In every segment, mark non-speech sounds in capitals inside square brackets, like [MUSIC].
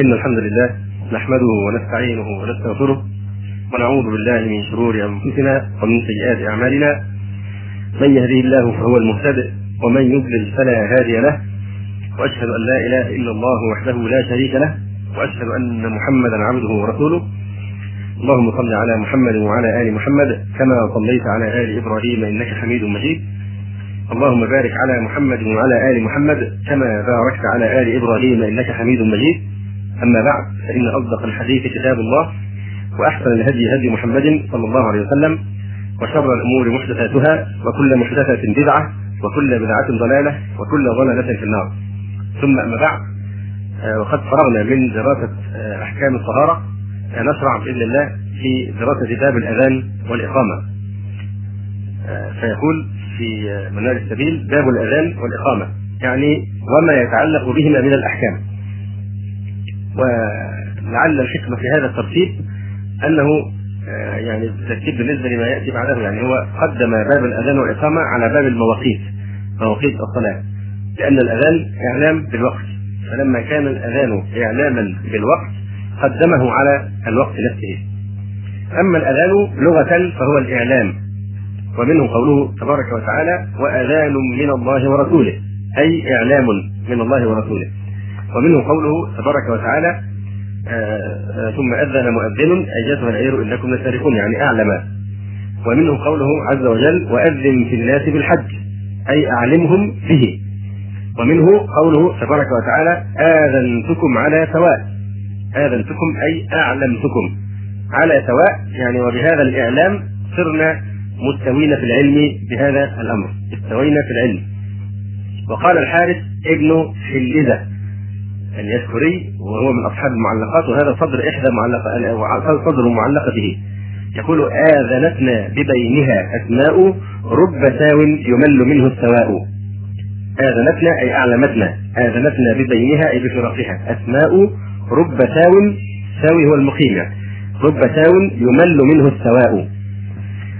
إن الحمد لله نحمده ونستعينه ونستغفره ونعوذ بالله من شرور أنفسنا ومن سيئات أعمالنا. من يهديه الله فهو المهتدئ ومن يضلل فلا هادي له. وأشهد أن لا إله إلا الله وحده لا شريك له. وأشهد أن محمدا عبده ورسوله. اللهم صل على محمد وعلى آل محمد كما صليت على آل إبراهيم إنك حميد مجيد. اللهم بارك على محمد وعلى آل محمد كما باركت على آل إبراهيم إنك حميد مجيد. أما بعد فإن أصدق الحديث كتاب الله وأحسن الهدي هدي محمد صلى الله عليه وسلم وشر الأمور محدثاتها وكل محدثة بدعة وكل بدعة ضلالة وكل ضلالة في النار ثم أما بعد وقد فرغنا من دراسة أحكام الطهارة نشرع بإذن الله في دراسة باب الأذان والإقامة. فيقول في منار السبيل باب الأذان والإقامة يعني وما يتعلق بهما من الأحكام. ولعل الحكمة في هذا الترتيب أنه يعني الترتيب بالنسبة لما يأتي بعده يعني هو قدم باب الأذان والإقامة على باب المواقيت مواقيت الصلاة. لأن الأذان إعلام بالوقت. فلما كان الأذان إعلاما بالوقت قدمه على الوقت نفسه. أما الأذان لغة فهو الإعلام ومنه قوله تبارك وتعالى وأذان من الله ورسوله أي إعلام من الله ورسوله. ومنه قوله تبارك وتعالى آآ ثم أذن مؤذن أيتها العير إنكم لسارقون يعني أعلم. ومنه قوله عز وجل وأذن في الناس بالحج أي أعلمهم به. ومنه قوله تبارك وتعالى آذنتكم على سواء. آذنتكم أي أعلمتكم. على سواء يعني وبهذا الإعلام صرنا مستوين في العلم بهذا الأمر. استوينا في العلم. وقال الحارث ابن حلزة اليشكري وهو من أصحاب المعلقات وهذا صدر إحدى معلقة صدر معلقته. يقول آذنتنا ببينها أسماء رب ساو يمل منه السواء. آذنتنا أي أعلمتنا آذنتنا ببينها أي بفرقها. أسماء رب ساو ساوي هو المقيم. يعني رب ساو يمل منه السواء.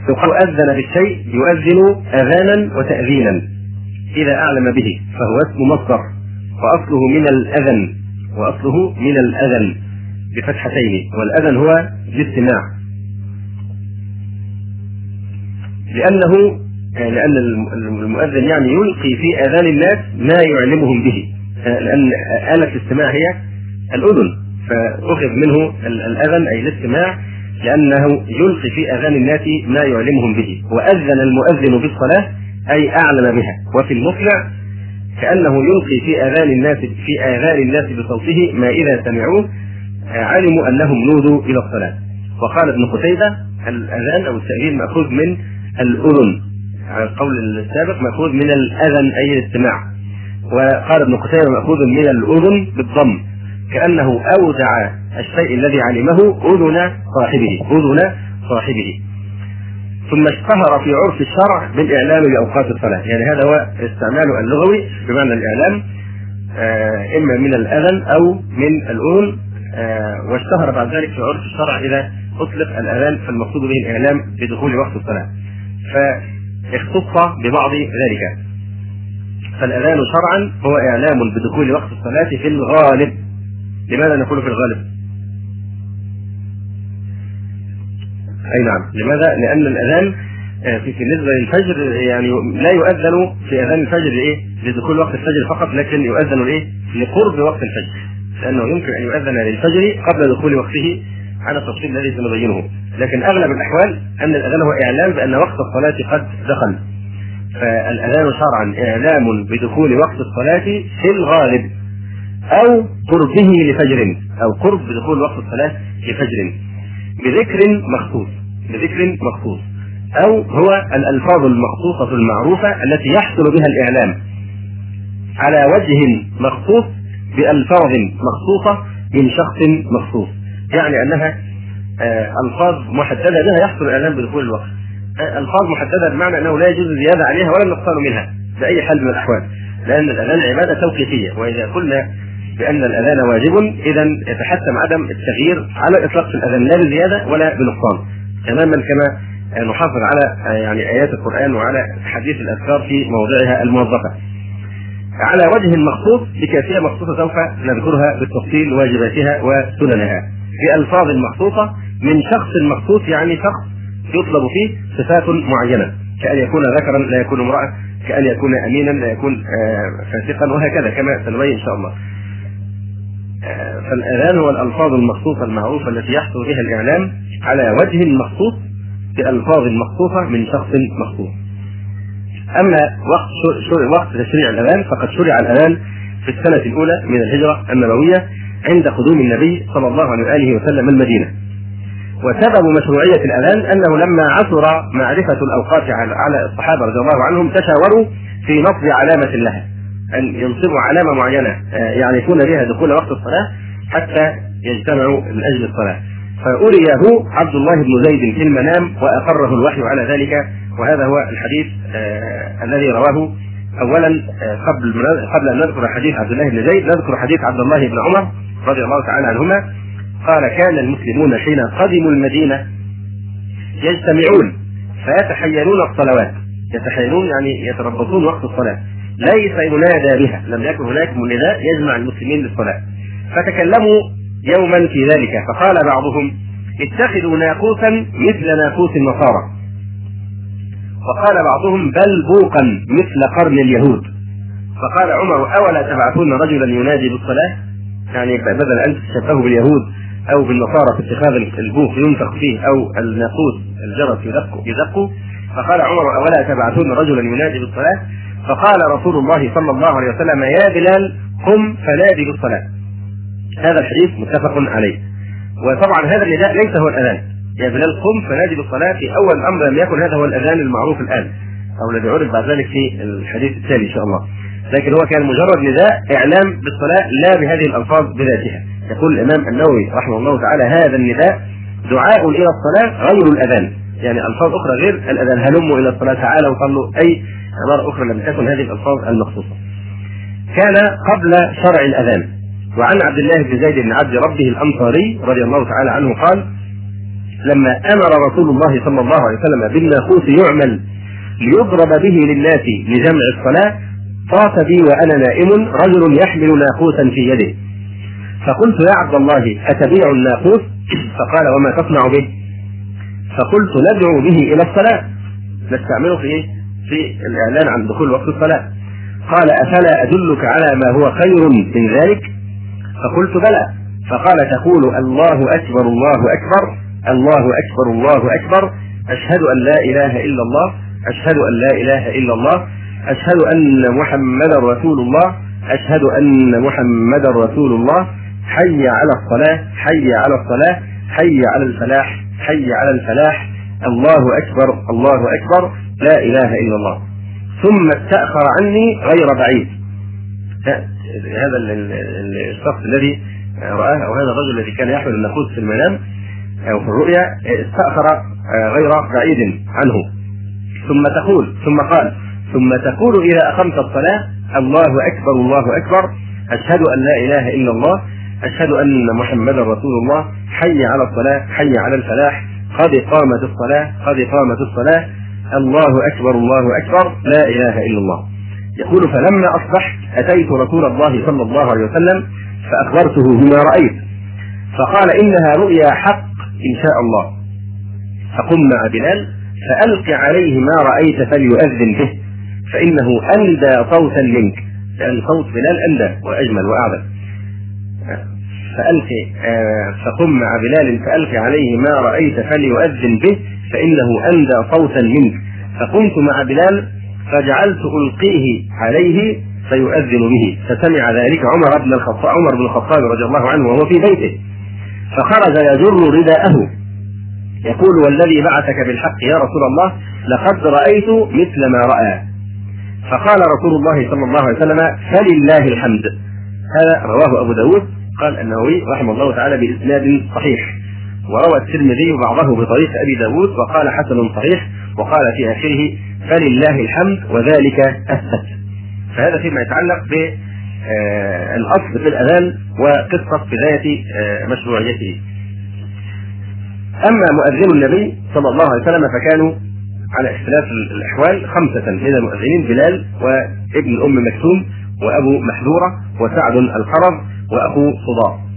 يقال أذن بالشيء يؤذن أذانا وتأذينا. إذا أعلم به فهو اسم مصدر. وأصله من الأذن وأصله من الأذن بفتحتين والأذن هو الاستماع. لأنه لأن المؤذن يعني يلقي في آذان الناس ما يعلمهم به. لأن آلة الاستماع هي الأذن فأخذ منه الأذن أي الاستماع لأنه يلقي في آذان الناس ما يعلمهم به. وأذن المؤذن بالصلاة أي أعلم بها. وفي المطلع كأنه يلقي في آذان الناس في آذان الناس بصوته ما إذا سمعوه علموا أنهم نودوا إلى الصلاة. وقال ابن قتيبة الأذان أو التأذين مأخوذ من الأذن. على القول السابق مأخوذ من الأذن أي الاستماع. وقال ابن قتيبة مأخوذ من الأذن بالضم. كأنه أودع الشيء الذي علمه أذن صاحبه أذن صاحبه. ثم اشتهر في عرف الشرع بالإعلام بأوقات الصلاة. يعني هذا هو استعماله اللغوي بمعنى الإعلام آه إما من الأذن أو من الأذن آه واشتهر بعد ذلك في عرف الشرع إذا أطلق الأذان فالمقصود به الإعلام بدخول وقت الصلاة. فاختص ببعض ذلك. فالأذان شرعا هو إعلام بدخول وقت الصلاة في الغالب. لماذا نقول في الغالب؟ أي نعم، لماذا؟ لأن الأذان في بالنسبة للفجر يعني لا يؤذن في أذان الفجر إيه؟ لدخول وقت الفجر فقط لكن يؤذن إيه؟ لقرب وقت الفجر. لأنه يمكن أن يؤذن للفجر قبل دخول وقته على التفصيل الذي سنبينه. لكن أغلب الأحوال أن الأذان هو إعلام بأن وقت الصلاة قد دخل. فالأذان شرعا إعلام بدخول وقت الصلاة في الغالب أو قربه لفجر أو قرب دخول وقت الصلاة لفجر بذكر مخصوص بذكر مخصوص أو هو الألفاظ المخصوصة المعروفة التي يحصل بها الإعلام. على وجه مخصوص بألفاظ مخصوصة من شخص مخصوص. يعني أنها ألفاظ محددة بها يحصل الإعلام بدخول الوقت. ألفاظ محددة بمعنى أنه لا يجوز الزيادة عليها ولا النقصان منها بأي حال من الأحوال. لأن الأذان عبادة توقيفية وإذا قلنا بأن الأذان واجب إذا يتحتم عدم التغيير على الإطلاق في الأذان لا بزيادة ولا بنقصان تماما كما نحافظ على يعني آيات القرآن وعلى حديث الأذكار في موضعها الموظفة. على وجه مخصوص بكيفية مخصوصة سوف نذكرها بالتفصيل واجباتها وسننها. بألفاظ مخصوصة من شخص مخصوص يعني شخص يطلب فيه صفات معينة. كأن يكون ذكرا لا يكون امرأة. كأن يكون أمينا لا يكون آه، فاسقا وهكذا كما سنبين إن شاء الله. فالأذان هو الألفاظ المخصوصة المعروفة التي يحصل بها الإعلام على وجه مخصوص بألفاظ مخصوصة من شخص مخصوص. أما وقت وقت تشريع الأذان فقد شرع الأذان في السنة الأولى من الهجرة النبوية عند قدوم النبي صلى الله عليه وآله وسلم المدينة. وسبب مشروعية الأذان أنه لما عثر معرفة الأوقات على الصحابة رضي الله عنهم تشاوروا في نصب علامة لها أن ينصبوا علامة معينة آه، يعرفون بها دخول وقت الصلاة حتى يجتمعوا من أجل الصلاة. فأريه عبد الله بن زيد في المنام وأقره الوحي على ذلك وهذا هو الحديث آه الذي رواه اولا آه قبل قبل أن نذكر حديث عبد الله بن زيد نذكر حديث عبد الله بن عمر رضي الله تعالى عنهما. قال كان المسلمون حين قدموا المدينة يجتمعون فيتحينون الصلوات. يتحينون يعني يتربصون وقت الصلاة. ليس ينادى بها. لم يكن هناك نداء يجمع المسلمين للصلاة. فتكلموا يوما في ذلك. فقال بعضهم اتخذوا ناقوسا مثل ناقوس النصارى. وقال بعضهم بل بوقا مثل قرن اليهود. فقال عمر أولا تبعثون رجلا ينادي بالصلاة؟ يعني بدل أن تتشبهوا باليهود أو بالنصارى في اتخاذ البوق ينفخ فيه أو الناقوس الجرس يدق يدق فقال عمر أولا تبعثون رجلا ينادي بالصلاة؟ فقال رسول الله صلى الله عليه وسلم يا بلال قم فنادي بالصلاة. هذا الحديث متفق عليه. وطبعا هذا النداء ليس هو الأذان. يا بلال قم فنادي بالصلاة. في أول الأمر لم يكن هذا هو الأذان المعروف الآن. أو الذي عرف بعد ذلك في الحديث التالي إن شاء الله. لكن هو كان مجرد نداء إعلام بالصلاة لا بهذه الألفاظ بذاتها. يقول الإمام النووي رحمه الله تعالى هذا النداء دعاء إلى الصلاة غير الأذان. يعني ألفاظ أخرى غير الأذان. هلموا إلى الصلاة تعالوا صلوا. أي عباره أخرى لم تكن هذه الألفاظ المخصوصة. كان قبل شرع الأذان وعن عبد الله بن زيد بن عبد ربه الأنصاري رضي الله تعالى عنه قال لما أمر رسول الله صلى الله عليه وسلم بالناقوس يعمل ليضرب به للناس لجمع الصلاة طاف بي وأنا نائم رجل يحمل ناقوسا في يده. فقلت يا عبد الله أتبيع الناقوس؟ فقال وما تصنع به؟ فقلت ندعو به إلى الصلاة. نستعمله في إيه؟ في الإعلان عن دخول وقت الصلاة. قال أفلا أدلك على ما هو خير من ذلك؟ فقلت بلى. فقال تقول الله أكبر الله أكبر الله أكبر الله أكبر. أشهد أن لا إله إلا الله. أشهد أن لا إله إلا الله. أشهد أن محمدا رسول الله. أشهد أن محمدا رسول الله. حي على الصلاة. حي على الصلاة. حي على الفلاح. حي على الفلاح. الله أكبر. الله أكبر. لا إله إلا الله. ثم استاخر عني غير بعيد. هذا الشخص الذي رآه أو هذا الرجل الذي كان يحمل الناقوس في المنام أو في الرؤيا استأخر غير بعيد عنه. ثم تقول ثم قال ثم تقول إذا أقمت الصلاة الله أكبر الله أكبر أشهد أن لا إله إلا الله أشهد أن محمدا رسول الله حي على الصلاة حي على الفلاح قد قامت الصلاة قد قامت الصلاة. الله أكبر الله أكبر لا إله إلا الله. يقول فلما أصبحت أتيت رسول الله صلى الله عليه وسلم فأخبرته بما رأيت. فقال إنها رؤيا حق إن شاء الله. فقم مع بلال فألق عليه ما رأيت فليؤذن به. فإنه أندى صوتا منك. لأن صوت بلال أندى وأجمل وأعذب فألق آه، فقم مع بلال فألق عليه ما رأيت فليؤذن به. فإنه أندى صوتا منك. فقمت مع بلال فجعلت ألقيه عليه فيؤذن به. فسمع ذلك عمر بن الخطاب عمر بن الخطاب رضي الله عنه وهو في بيته. فخرج يجر رداءه. يقول والذي بعثك بالحق يا رسول الله لقد رأيت مثل ما رأى. فقال رسول الله صلى الله عليه وسلم فلله الحمد. هذا رواه أبو داود. قال النووي رحمه الله تعالى بإسناد صحيح. وروى الترمذي بعضه بطريق أبي داود وقال حسن صحيح وقال في آخره فلله الحمد وذلك أثبت فهذا فيما يتعلق ب آه، الأصل في الأذان وقصة بدايه آه، مشروعيته. أما مؤذن النبي صلى الله عليه وسلم فكانوا على اختلاف الأحوال خمسة. من المؤذنين بلال وابن أم مكتوم وأبو محذورة وسعد القرض وأخو صداع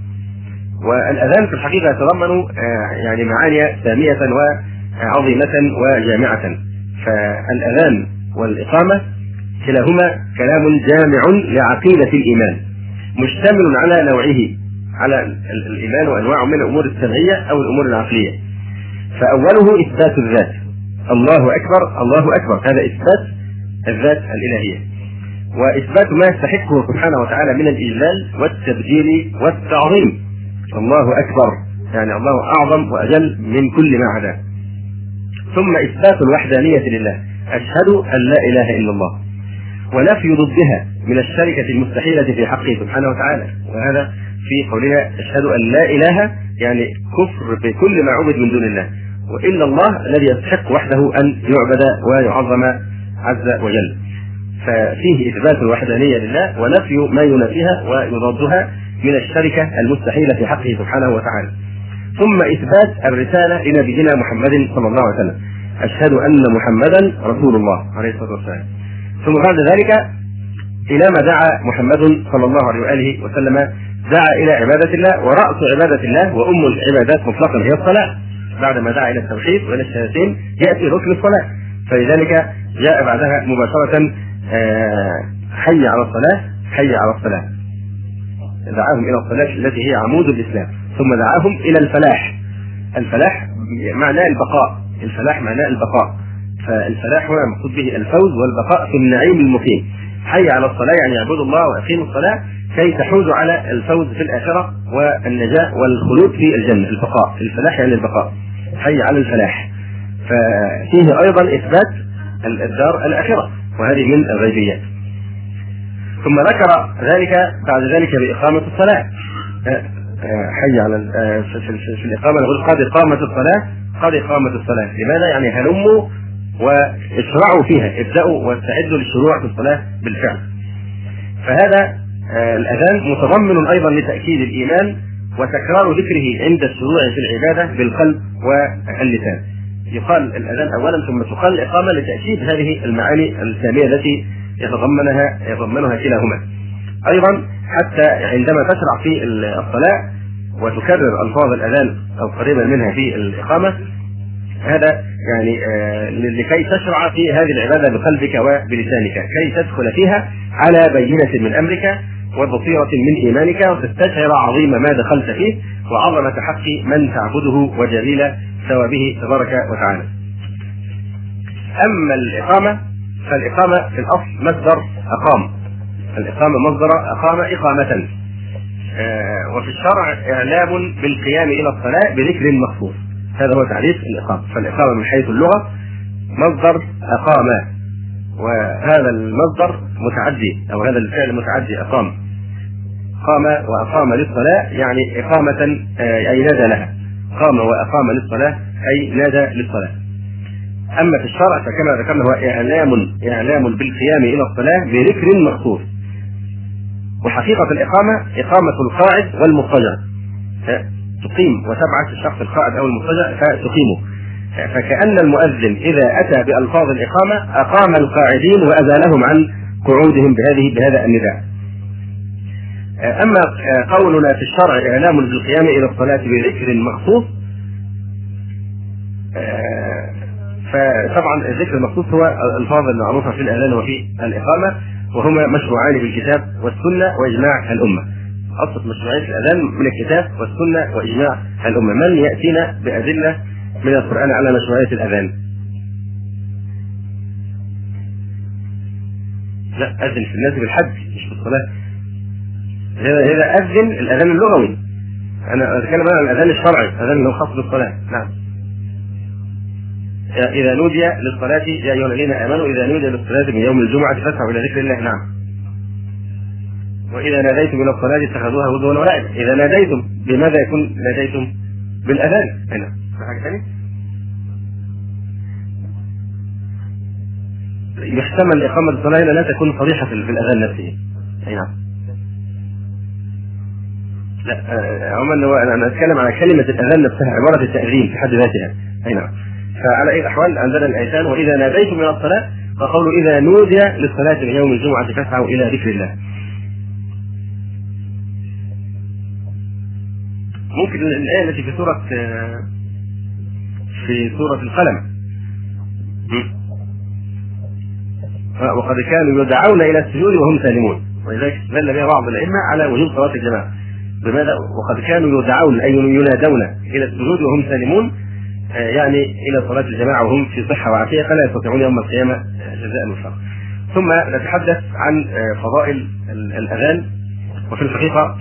والأذان في الحقيقة يتضمن يعني معاني سامية وعظيمة وجامعة فالأذان والإقامة كلاهما كلام جامع لعقيدة الإيمان مشتمل على نوعه على الإيمان وأنواعه من الأمور السمعية أو الأمور العقلية. فأوله إثبات الذات. الله أكبر الله أكبر. هذا إثبات الذات الإلهية. وإثبات ما يستحقه سبحانه وتعالى من الإجلال والتبجيل والتعظيم. الله أكبر يعني الله أعظم وأجل من كل ما عداه ثم إثبات الوحدانية لله أشهد أن لا إله إلا الله. ونفي ضدها من الشركة المستحيلة في حقه سبحانه وتعالى. وهذا في قولنا أشهد أن لا إله يعني كفر بكل ما عبد من دون الله. وإلا الله الذي يستحق وحده أن يعبد ويعظم عز وجل. ففيه إثبات الوحدانية لله ونفي ما ينافيها ويضادها من الشركة المستحيلة في حقه سبحانه وتعالى. ثم إثبات الرسالة لنبينا محمد صلى الله عليه وسلم. أشهد أن محمدا رسول الله عليه الصلاة والسلام. ثم بعد ذلك إلى ما دعا محمد صلى الله عليه وآله وسلم دعا إلى عبادة الله ورأس عبادة الله وأم العبادات مطلقا هي الصلاة. بعد ما دعا إلى التوحيد وإلى الشهادتين يأتي ركن الصلاة. فلذلك جاء بعدها مباشرة آه، حي على الصلاة حي على الصلاة. دعاهم إلى الصلاة التي هي عمود الإسلام. ثم دعاهم إلى الفلاح. الفلاح معناه البقاء. الفلاح معناه البقاء. فالفلاح هنا المقصود به الفوز والبقاء في النعيم المقيم. حي على الصلاة يعني اعبدوا الله وأقيموا الصلاة كي تحوزوا على الفوز في الآخرة والنجاة والخلود في الجنة. البقاء. الفلاح يعني البقاء. حي على الفلاح. ففيه أيضا إثبات الدار الآخرة. وهذه من الغيبيات. ثم ذكر ذلك بعد ذلك بإقامة الصلاة. حي على في الإقامة. نقول قد إقامة الصلاة قد إقامة الصلاة. لماذا؟ يعني هلموا واشرعوا فيها ابدأوا واستعدوا للشروع في الصلاة بالفعل. فهذا آه، الأذان متضمن أيضا لتأكيد الإيمان وتكرار ذكره عند الشروع في العبادة بالقلب واللسان. يقال الأذان أولا ثم تقال الإقامة لتأكيد هذه المعاني السامية التي يتضمنها يتضمنها كلاهما أيضا حتى عندما تشرع في الصلاة وتكرر ألفاظ الأذان أو قريبا منها في الإقامة هذا يعني آه لكي تشرع في هذه العبادة بقلبك وبلسانك كي تدخل فيها على بينة من أمرك وبصيرة من إيمانك وتستشعر عظيم ما دخلت فيه وعظمه حق من تعبده وجليل ثوابه تبارك وتعالى. أما الإقامة فالإقامة في الأصل مصدر أقام. الإقامة مصدر أقام إقامة. آه وفي الشرع إعلام بالقيام إلى الصلاة بذكر مخصوص. هذا هو تعريف الإقامة فالإقامة من حيث اللغة مصدر أقام وهذا المصدر متعدي أو هذا الفعل متعدي أقام قام وأقام للصلاة يعني إقامة آه، أي نادى لها قام وأقام للصلاة أي نادى للصلاة أما في الشرع فكما ذكرنا هو إعلام إعلام بالقيام إلى الصلاة بذكر مخصوص وحقيقة الإقامة إقامة القاعد والمضطجع. تقيم وتبعث الشخص القائد أو المضطجع فتقيمه. فكأن المؤذن إذا أتى بألفاظ الإقامة أقام القاعدين وأزالهم عن قعودهم بهذه بهذا النداء. أما قولنا في الشرع إعلام بالقيام إلى الصلاة بذكر مخصوص فطبعا الذكر المخصوص هو الألفاظ المعروفة في الأذان وفي الإقامة وهما مشروعان بالكتاب والسنة وإجماع الأمة. أصل مشروعية الأذان من الكتاب والسنة وإجماع الأمة. من يأتينا بأدلة من القرآن على مشروعية الأذان؟ لا أذن في الناس بالحج مش بالصلاة هذا أذن الأذان اللغوي. أنا أتكلم عن الأذان الشرعي الأذان اللي هو خاص بالصلاة. نعم. إذا نودي للصلاة يا أيها الذين آمنوا إذا نودي للصلاة من يوم الجمعة فاسعوا إلى ذكر الله نعم. وإذا ناديتم إلى الصلاة اتخذوها هدوا ولعبا إذا ناديتم بماذا يكون ناديتم؟ بالأذان. هنا في حاجة ثانية؟ يحتمل إقامة الصلاة لا تكون صريحة في الأذان نفسه. أي نعم. لا آه، عموما أنا أتكلم على كلمة الأذان نفسها عبارة التأذين في حد ذاتها. أي نعم. فعلى أي الاحوال عندنا الايتان وإذا ناديتم إلى الصلاة فقولوا إذا نودي للصلاة من يوم الجمعة فاسعوا إلى ذكر الله. ممكن الآية التي في سورة في سورة القلم. وقد كانوا يدعون إلى السجود وهم سالمون. ولذلك استدل بها بعض الأئمة على وجوب صلاة الجماعة. بماذا؟ وقد كانوا يدعون أي ينادون إلى السجود وهم سالمون. يعني إلى صلاة الجماعة وهم في صحة وعافية فلا يستطيعون يوم القيامة آه، جزاء وفاق ثم نتحدث عن آه، فضائل الأذان. وفي الحقيقة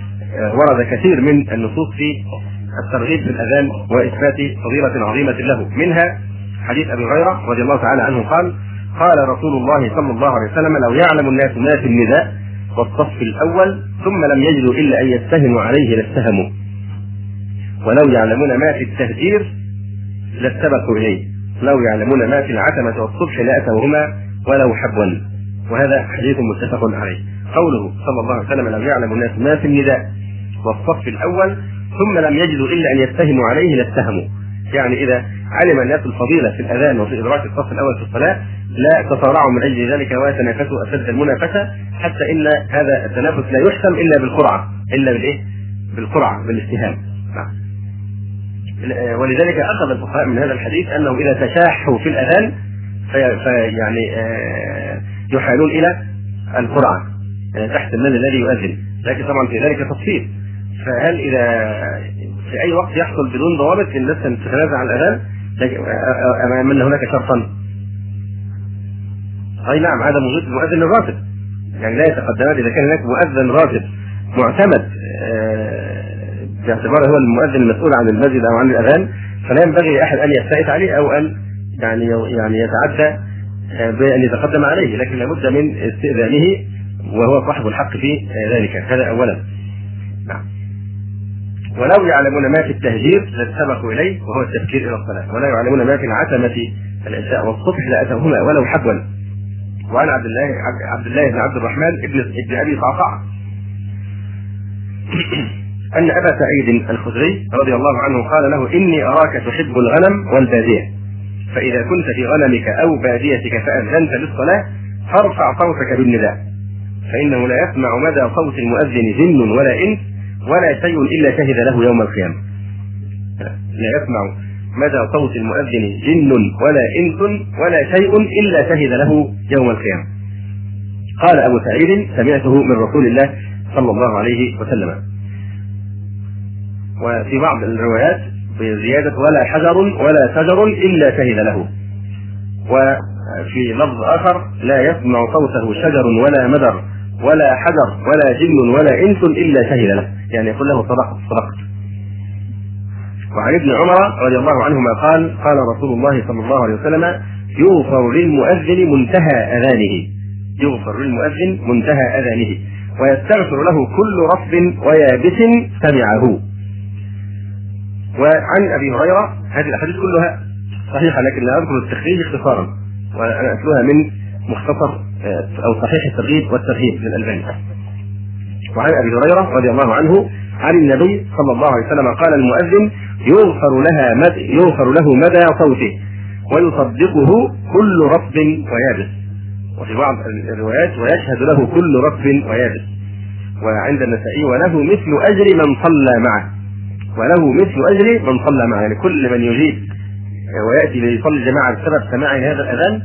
ورد كثير من النصوص في الترغيب في الأذان وإثبات فضيلة عظيمة له. منها حديث أبي هريرة رضي الله تعالى عنه قال قال رسول الله صلى الله عليه وسلم لو يعلم الناس ما في النداء والصف الأول ثم لم يجدوا إلا أن يستهموا عليه لاستهموا. ولو يعلمون ما في التهجير لاستبقوا إليه. لو يعلمون ما في العتمة والصبح لأتوهما ولو حبوا. وهذا حديث متفق عليه. قوله صلى الله عليه وسلم لو يعلم الناس ما في النداء والصف الأول ثم لم يجدوا إلا أن يتهموا عليه لاستهموا يعني إذا علم الناس الفضيلة في الأذان وفي إدراك الصف الأول في الصلاة لا تصارعوا من أجل ذلك وتنافسوا أشد المنافسة حتى إن هذا التنافس لا يحسم إلا بالقرعة. إلا بالإيه؟ بالقرعة بالاستهام ولذلك أخذ الفقهاء من هذا الحديث أنه إذا تشاحوا في الأذان فيعني آه، يحالون إلى القرعة يعني تحت المال الذي يؤذن. لكن طبعا في ذلك تفصيل. فهل إذا في أي وقت يحصل بدون ضوابط الناس تتنازع عن الأذان أمام أن هناك شرطا؟ أي نعم هذا موجود المؤذن الراتب يعني لا يتقدمان إذا كان هناك مؤذن راتب معتمد آه، باعتباره هو المؤذن المسؤول عن المسجد أو عن الأذان فلا ينبغي لأحد أن يفتئت عليه أو أن يعني يعني يتعدى آه، بأن يتقدم عليه لكن لابد من استئذانه وهو صاحب الحق في آه، ذلك. هذا اولا. نعم. ولو يعلمون ما في التهجير لاتسبقوا إليه وهو التفكير إلى الصلاة. ولا يعلمون ما في العتمة العشاء والصبح لاتوهما ولو حبوا وعن عبد الله عبد الله بن عبد الرحمن ابن ابن أبي صعصع أن أبا سعيد الخدري رضي الله عنه قال له إني أراك تحب الغنم والبادية. فإذا كنت في غنمك أو باديتك فأذنت للصلاة فارفع صوتك بالنداء. فإنه لا يسمع مدى صوت المؤذن جن ولا إنس ولا شيء إلا شهد له يوم القيامة. لا يسمع مدى صوت المؤذن جن ولا إنس ولا شيء إلا شهد له يوم القيامة. قال أبو سعيد سمعته من رسول الله صلى الله عليه وسلم. وفي بعض الروايات بزيادة ولا حجر ولا شجر إلا شهد له. وفي لفظ آخر لا يسمع صوته شجر ولا مدر ولا حجر ولا جن ولا إنس إلا شهد له. يعني يقول له صدقت صدقت. وعن ابن عمر رضي الله عنهما قال قال رسول الله صلى الله عليه وسلم يغفر للمؤذن منتهى أذانه. يغفر للمؤذن منتهى أذانه. ويستغفر له كل رطب ويابس سمعه. وعن أبي هريرة هذه الأحاديث كلها صحيحة لكن لا أذكر التخريج اختصارا وأنا أتلوها من مختصر آه، أو صحيح الترغيب والترهيب للالباني وعن أبي هريرة رضي الله عنه عن النبي صلى الله عليه وسلم قال المؤذن يغفر لها مد يغفر له مدى صوته ويصدقه كل رطب ويابس. وفي بعض الروايات ويشهد له كل رطب ويابس. وعند النسائي وله مثل أجر من صلى معه. وله مثل أجر من صلى معه يعني كل من يجيب ويأتي ليصلي الجماعة بسبب سماع هذا الأذان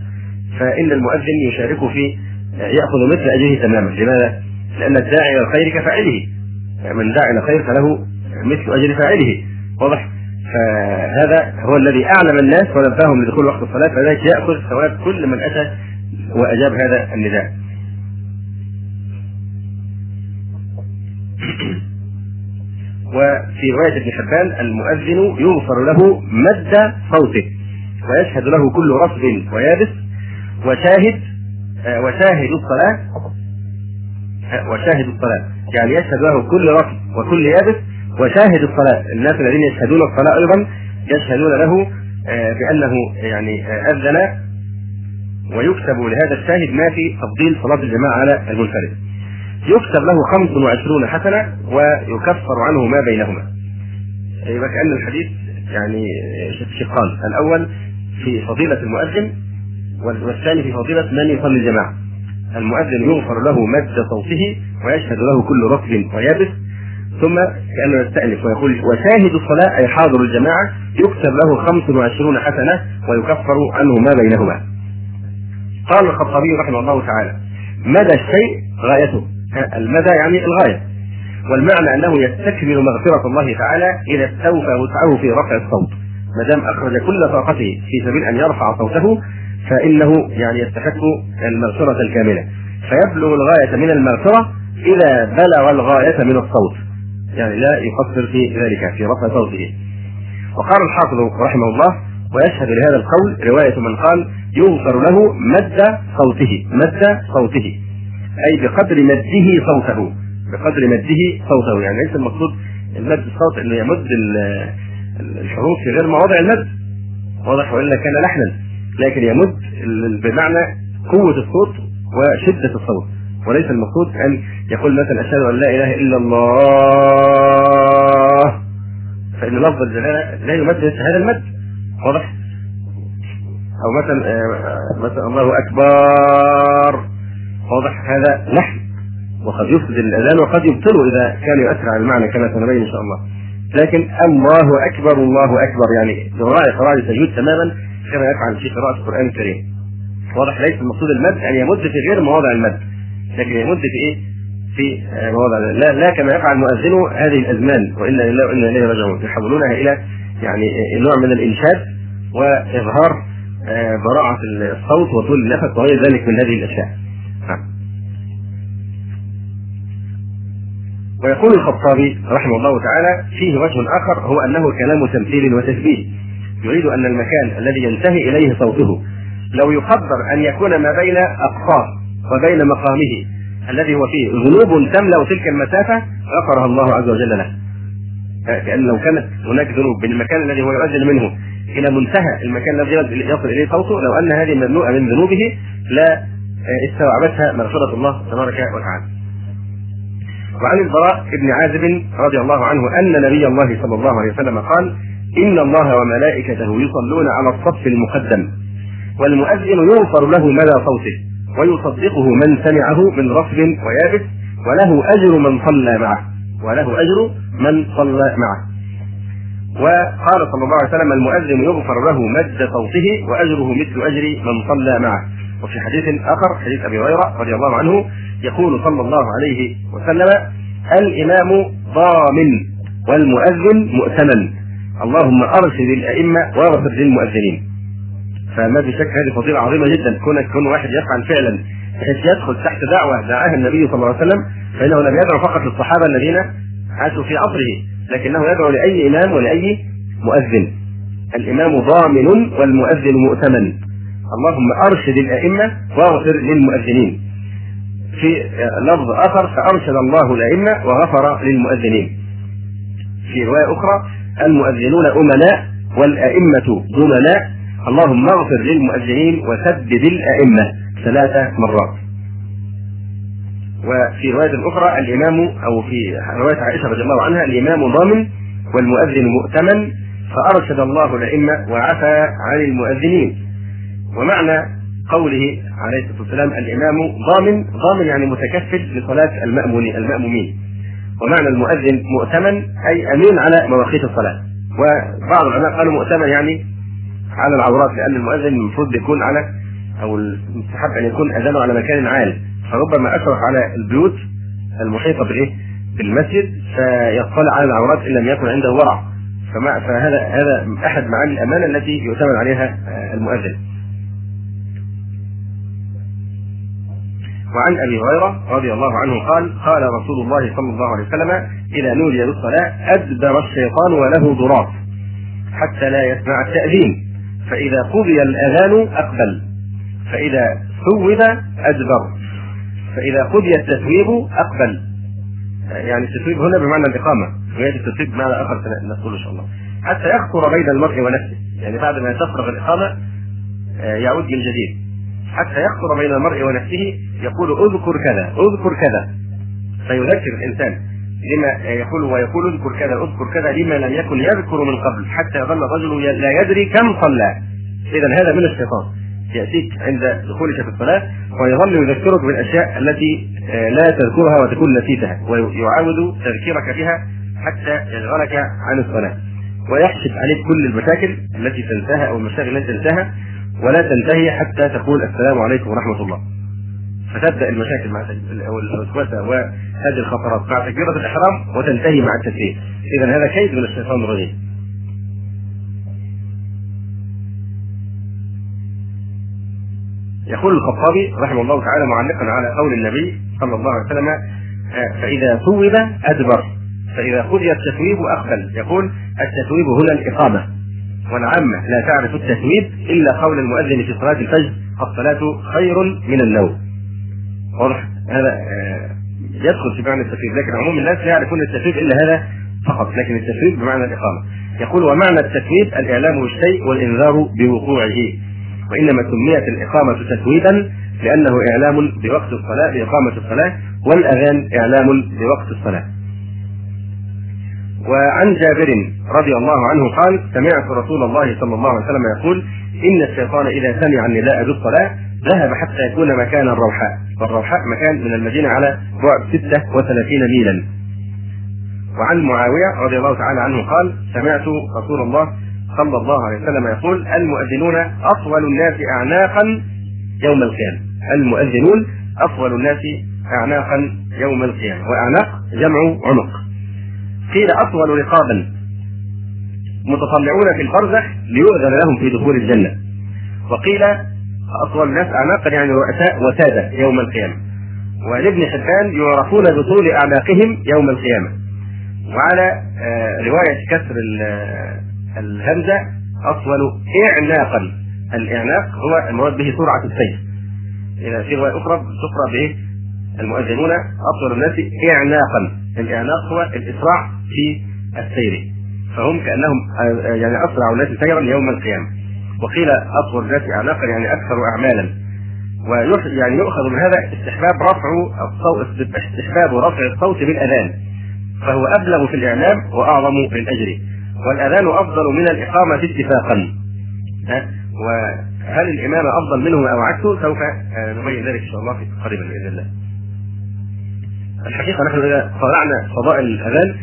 فإن المؤذن يشارك في يأخذ مثل أجره تماما لماذا؟ لأن الداعي إلى الخير كفاعله من دعا إلى الخير فله مثل أجر فاعله واضح؟ فهذا هو الذي أعلم الناس ونبههم لدخول وقت الصلاة فذلك يأخذ ثواب كل من أتى وأجاب هذا النداء. وفي رواية ابن حبان المؤذن يغفر له مد صوته ويشهد له كل رطب ويابس وشاهد آه، وشاهد الصلاة آه، وشاهد الصلاة. يعني يشهد له كل رطب وكل يابس وشاهد الصلاة. الناس الذين يشهدون الصلاة أيضا يشهدون له آه، بأنه يعني أذن ويكتب لهذا الشاهد ما في تفضيل صلاة الجماعة على المنفرد. يكتب له 25 حسنة ويكفر عنه ما بينهما. يبقى كأن الحديث يعني شقان الأول في فضيلة المؤذن والثاني في فضيلة من يصلي الجماعة. المؤذن يغفر له مد صوته ويشهد له كل رطب ويابس ثم كأنه يستأنف ويقول وشاهد الصلاة أي حاضر الجماعة يكتب له 25 حسنة ويكفر عنه ما بينهما. قال الخطابي رحمه الله تعالى: مدى الشيء غايته، المدى يعني الغاية. والمعنى أنه يستكمل مغفرة الله تعالى إذا استوفى وسعه في رفع الصوت. ما دام أخرج كل طاقته في سبيل أن يرفع صوته فإنه يعني يستحق المغفرة الكاملة. فيبلغ الغاية من المغفرة إذا بلغ الغاية من الصوت. يعني لا يقصر في ذلك في رفع صوته. وقال الحافظ رحمه الله ويشهد لهذا القول رواية من قال يغفر له مد صوته مد صوته أي بقدر مده صوته. بقدر مده صوته. يعني ليس المقصود المد الصوت انه يمد الحروف في غير مواضع المد. واضح وإلا كان لحنا. لكن يمد بمعنى قوة الصوت وشدة الصوت. وليس المقصود أن يقول مثلا أشهد أن لا إله إلا الله. فإن لفظ الجلاله لا يمد هذا المد. واضح؟ أو مثلا آه، مثلا الله أكبر. واضح هذا لحن وقد يفسد الأذان وقد يبطله إذا كان يؤثر على المعنى كما سنبين إن شاء الله لكن الله أكبر الله أكبر يعني يراعي قواعد التجويد تماما كما يفعل في قراءة القرآن الكريم واضح ليس المقصود المد ان يمد في غير مواضع المد لكن يمد في إيه؟ في مواضع لا, لا كما يفعل مؤذنه هذه الأزمان وأنا لله وأنا إليه راجعون يحولونها إلى يعني نوع من الإنشاد وإظهار آه، براعه الصوت وطول النفس وغير ذلك من هذه الأشياء. ويقول الخطابي رحمه الله تعالى فيه وجه آخر هو أنه كلام تمثيل وتشبيه يريد أن المكان الذي ينتهي إليه صوته. لو يقدر أن يكون ما بين أقصاه وبين مقامه الذي هو فيه ذنوب تملأ تلك المسافة غفرها الله عز وجل له. كأن لو كانت هناك ذنوب من المكان الذي هو يؤذن منه إلى منتهى المكان الذي يصل إليه صوته لو أن هذه مملوءه من ذنوبه لا استوعبتها مغفرة الله تبارك وتعالى. وعن البراء بن عازب رضي الله عنه أن نبي الله صلى الله عليه وسلم قال إن الله وملائكته يصلون على الصف المقدم والمؤذن يغفر له مدى صوته ويصدقه من سمعه من رفض ويابس وله أجر من صلى معه وله أجر من صلى معه. وقال صلى الله عليه وسلم المؤذن يغفر له مد صوته وأجره مثل أجر من صلى معه. وفي حديث آخر حديث أبي هريرة رضي الله عنه يقول صلى الله عليه وسلم الإمام ضامن والمؤذن مؤتمن. اللهم أرشد الأئمة واغفر للمؤذنين. فما في شك هذه فضيلة عظيمة جدا كونك كون واحد يفعل فعلا بحيث يدخل تحت دعوة دعاها النبي صلى الله عليه وسلم فإنه لم يدعو فقط للصحابة الذين عاشوا في عصره لكنه يدعو لأي إمام ولأي مؤذن. الإمام ضامن والمؤذن مؤتمن. اللهم أرشد الأئمة واغفر للمؤذنين. في لفظ آخر فأرشد الله الأئمة وغفر للمؤذنين. في رواية أخرى المؤذنون أمناء والأئمة ضمناء. اللهم اغفر للمؤذنين وسدد الأئمة ثلاث مرات. وفي رواية أخرى الإمام أو في رواية عائشة رضي الله عنها الإمام ضامن والمؤذن مؤتمن. فأرشد الله الأئمة وعفى عن المؤذنين. ومعنى قوله عليه الصلاة والسلام الإمام ضامن ضامن يعني متكفل لصلاة المأمون المأمومين ومعنى المؤذن مؤتمن أي أمين على مواقيت الصلاة وبعض العلماء قالوا مؤتمن يعني على العورات لأن المؤذن المفروض يكون على أو المستحب أن يكون أذانه على مكان عال فربما أشرف على البيوت المحيطة بالايه؟ بالمسجد فيطلع على العورات إن لم يكن عنده ورع فهذا هذا أحد معاني الأمانة التي يؤتمن عليها المؤذن. وعن أبي هريرة رضي الله عنه قال قال رسول الله صلى الله عليه وسلم إذا نودي بالصلاه أدبر الشيطان وله ضراط حتى لا يسمع التأذين فإذا قضي الأذان أقبل فإذا ثوب أدبر فإذا قضي التثويب أقبل. يعني التثويب هنا بمعنى الإقامة وهي التثويب بمعنى آخر نقول إن شاء الله. حتى يخطر بين المرء ونفسه يعني بعد ما تفرغ الإقامة آه، يعود من جديد. حتى يخطر بين المرء ونفسه يقول اذكر كذا اذكر كذا. فيذكر الإنسان لما يقول ويقول اذكر كذا اذكر كذا لما لم يكن يذكر من قبل حتى يظل الرجل لا يدري كم صلى. اذا هذا من الشيطان. يأتيك عند دخولك في الصلاة ويظل يذكرك بالأشياء التي آه، لا تذكرها وتكون نسيتها ويعاود تذكيرك بها حتى يشغلك عن الصلاة. ويحشف عليك كل المشاكل التي تنساها أو المشاغل التي تنساها. ولا تنتهي حتى تقول السلام عليكم ورحمة الله. فتبدأ المشاكل مع الوسوسه وهذه الخطرات. مع تكبيرة الإحرام وتنتهي مع التسليم. اذا هذا كيد من الشيطان الرجيم. يقول الخطابي رحمه الله تعالى معلقا على قول النبي صلى الله عليه وسلم آه، فإذا ثوب أدبر فإذا خذي التثويب أقبل يقول التثويب هنا الإقامة. والعامة لا تعرف التثويب إلا قول المؤذن في صلاة الفجر الصلاة خير من النوم. واضح؟ هذا آه، يدخل في معنى التثويب لكن عموم الناس لا يعرفون التثويب إلا هذا فقط لكن التثويب بمعنى الإقامة. يقول ومعنى التثويب الإعلام بالشيء والإنذار بوقوعه وإنما سميت الإقامة تتويبا لأنه إعلام بوقت الصلاة بإقامة الصلاة والأذان إعلام بوقت الصلاة. وعن جابر رضي الله عنه قال سمعت رسول الله صلى الله عليه وسلم يقول إن الشيطان إذا سمع النداء بالصلاة ذهب حتى يكون مكان الروحاء. والروحاء مكان من المدينة على بعد 36 ميلا. وعن معاوية رضي الله تعالى عنه قال سمعت رسول الله صلى الله عليه وسلم يقول المؤذنون أطول الناس أعناقا يوم القيامة. المؤذنون أطول الناس أعناقا يوم القيامة. وأعناق جمع عنق. قيل أطول رقابا متطلعون في البرزخ ليؤذن لهم في دخول الجنة. وقيل أطول الناس أعناقا يعني رؤساء وسادة يوم القيامة. ولابن حبان يعرفون بطول أعناقهم يوم القيامة. وعلى آه، رواية كسر الهمزة أطول اعناقا الاعناق هو المراد به سرعة السير. إذا في رواية أخرى تقرأ بايه؟ المؤذنون أطول الناس اعناقا الاعناق هو الإسراع في السير. فهم كأنهم يعني أسرع الناس سيرا يوم القيامة. وقيل أطول الناس اعناقا يعني أكثر اعمالا. ويعني يؤخذ من هذا استحباب رفع الصوت استحباب رفع الصوت بالاذان فهو أبلغ في الإعلام وأعظم في الاجر والأذان أفضل من الإقامة اتفاقا. وهل الامامه أفضل منه أو عكسه؟ سوف آه، نبين ذلك إن شاء الله قريبا بإذن الله. الحقيقة نحن إذا طلعنا فضائل الأذان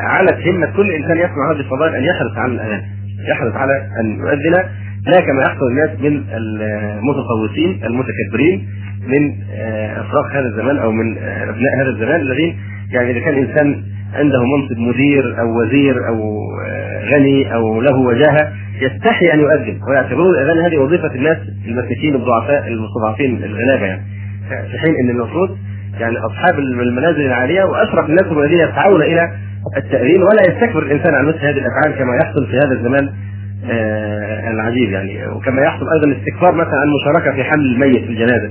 علت همة كل إنسان يسمع هذه الفضائل أن يحرص على الأذان يحرص على أن يؤذن لا كما يحصل الناس من المتطوسين المتكبرين من آه، افراق هذا الزمان أو من آه، أبناء هذا الزمان الذين يعني إذا كان انسان عنده منصب مدير أو وزير أو آه، غني أو له وجاهة يستحي أن يؤذن ويعتبرون الأذان هذه وظيفة الناس المساكين الضعفاء المستضعفين الغلابة يعني. في حين إن المفروض يعني أصحاب المنازل العالية وأشرف الناس الذين يسعون إلى التأذين ولا يستكبر الإنسان عن مثل هذه الأفعال كما يحصل في هذا الزمان آه العجيب يعني. وكما يحصل أيضا استكبار مثلا عن المشاركه في حمل الميت في الجنازة.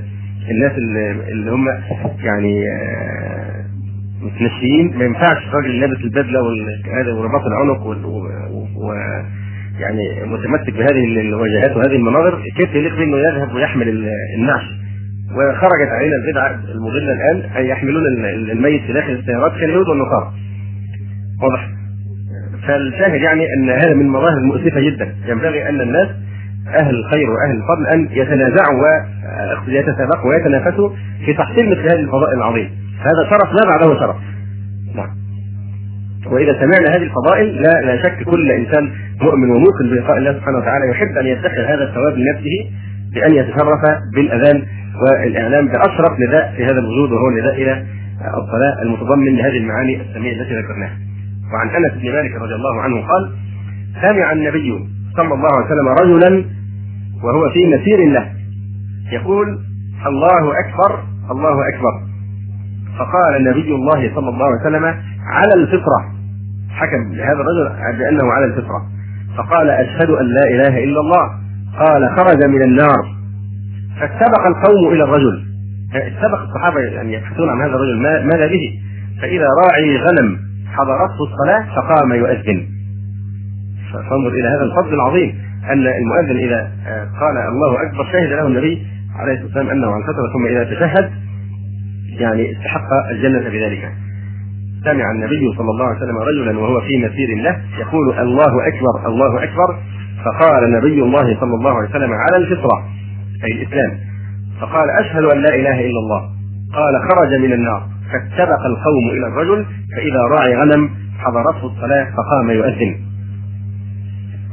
الناس اللي, اللي هم يعني آه متنسيين ما ينفعش الراجل لابس البدلة وهذا ورباط العنق و يعني متمسك بهذه الوجهات وهذه المناظر كيف يليق به انه يذهب ويحمل النعش؟ وخرجت علينا البدعة المضلة الآن ان يحملون الميت في داخل السيارات كاليهود والنصارى واضح؟ فالشاهد يعني أن هذا من المظاهر المؤسفه جدا. ينبغي أن الناس أهل الخير وأهل الفضل أن يتنازعوا ويتسابقوا ويتنافسوا في تحصيل مثل هذه الفضائل العظيمة. هذا شرف لا بعده شرف. نعم. وإذا سمعنا هذه الفضائل لا لا شك كل إنسان مؤمن وموقن بلقاء الله سبحانه وتعالى يحب أن يدخر هذا الثواب لنفسه بأن يتشرف بالأذان والإعلام بأشرف نداء في هذا الوجود وهو النداء إلى الصلاة المتضمن لهذه المعاني السميه التي ذكرناها. وعن أنس بن مالك رضي الله عنه قال: سمع النبي صلى الله عليه وسلم رجلا وهو في مسير له يقول الله أكبر الله أكبر. فقال نبي الله صلى الله عليه وسلم على الفطرة. حكم لهذا الرجل بأنه على الفطرة. فقال أشهد أن لا إله إلا الله. قال خرج من النار. فاستبق القوم إلى الرجل. استبق الصحابة يعني يبحثون عن هذا الرجل ماذا به. فإذا راعي غنم حضرته الصلاة فقام يؤذن. فانظر إلى هذا الفضل العظيم أن المؤذن إذا قال الله أكبر شهد له النبي عليه الصلاة والسلام أنه عن فترة ثم إذا تشهد يعني استحق الجنة بذلك. سمع النبي صلى الله عليه وسلم رجلا وهو في مسير له يقول الله أكبر الله أكبر. فقال نبي الله صلى الله عليه وسلم على الفطرة. أي الإسلام. فقال أشهد أن لا إله إلا الله. قال خرج من النار. فاتبق القوم إلى الرجل فإذا راعي غنم حضرته الصلاة فقام يؤذن.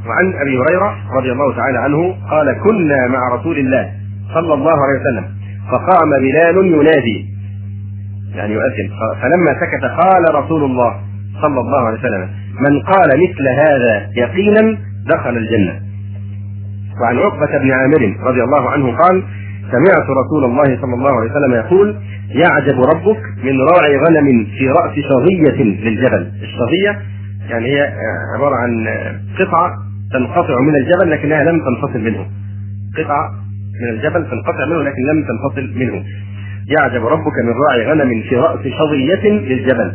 وعن أبي هريرة رضي الله تعالى عنه قال كنا مع رسول الله صلى الله عليه وسلم فقام بلال ينادي. يعني يؤذن. فلما سكت قال رسول الله صلى الله عليه وسلم من قال مثل هذا يقينا دخل الجنة. وعن عقبة بن عامر رضي الله عنه قال سمعت رسول الله صلى الله عليه وسلم يقول يعجب ربك من راعي غنم في رأس شظية للجبل. الشظية يعني هي عبارة عن قطعة تنقطع من الجبل لكنها لم تنفصل منه. قطعة من الجبل تنقطع منه لكن لم تنفصل منه. يعجب ربك من راعي غنم في رأس شظية للجبل.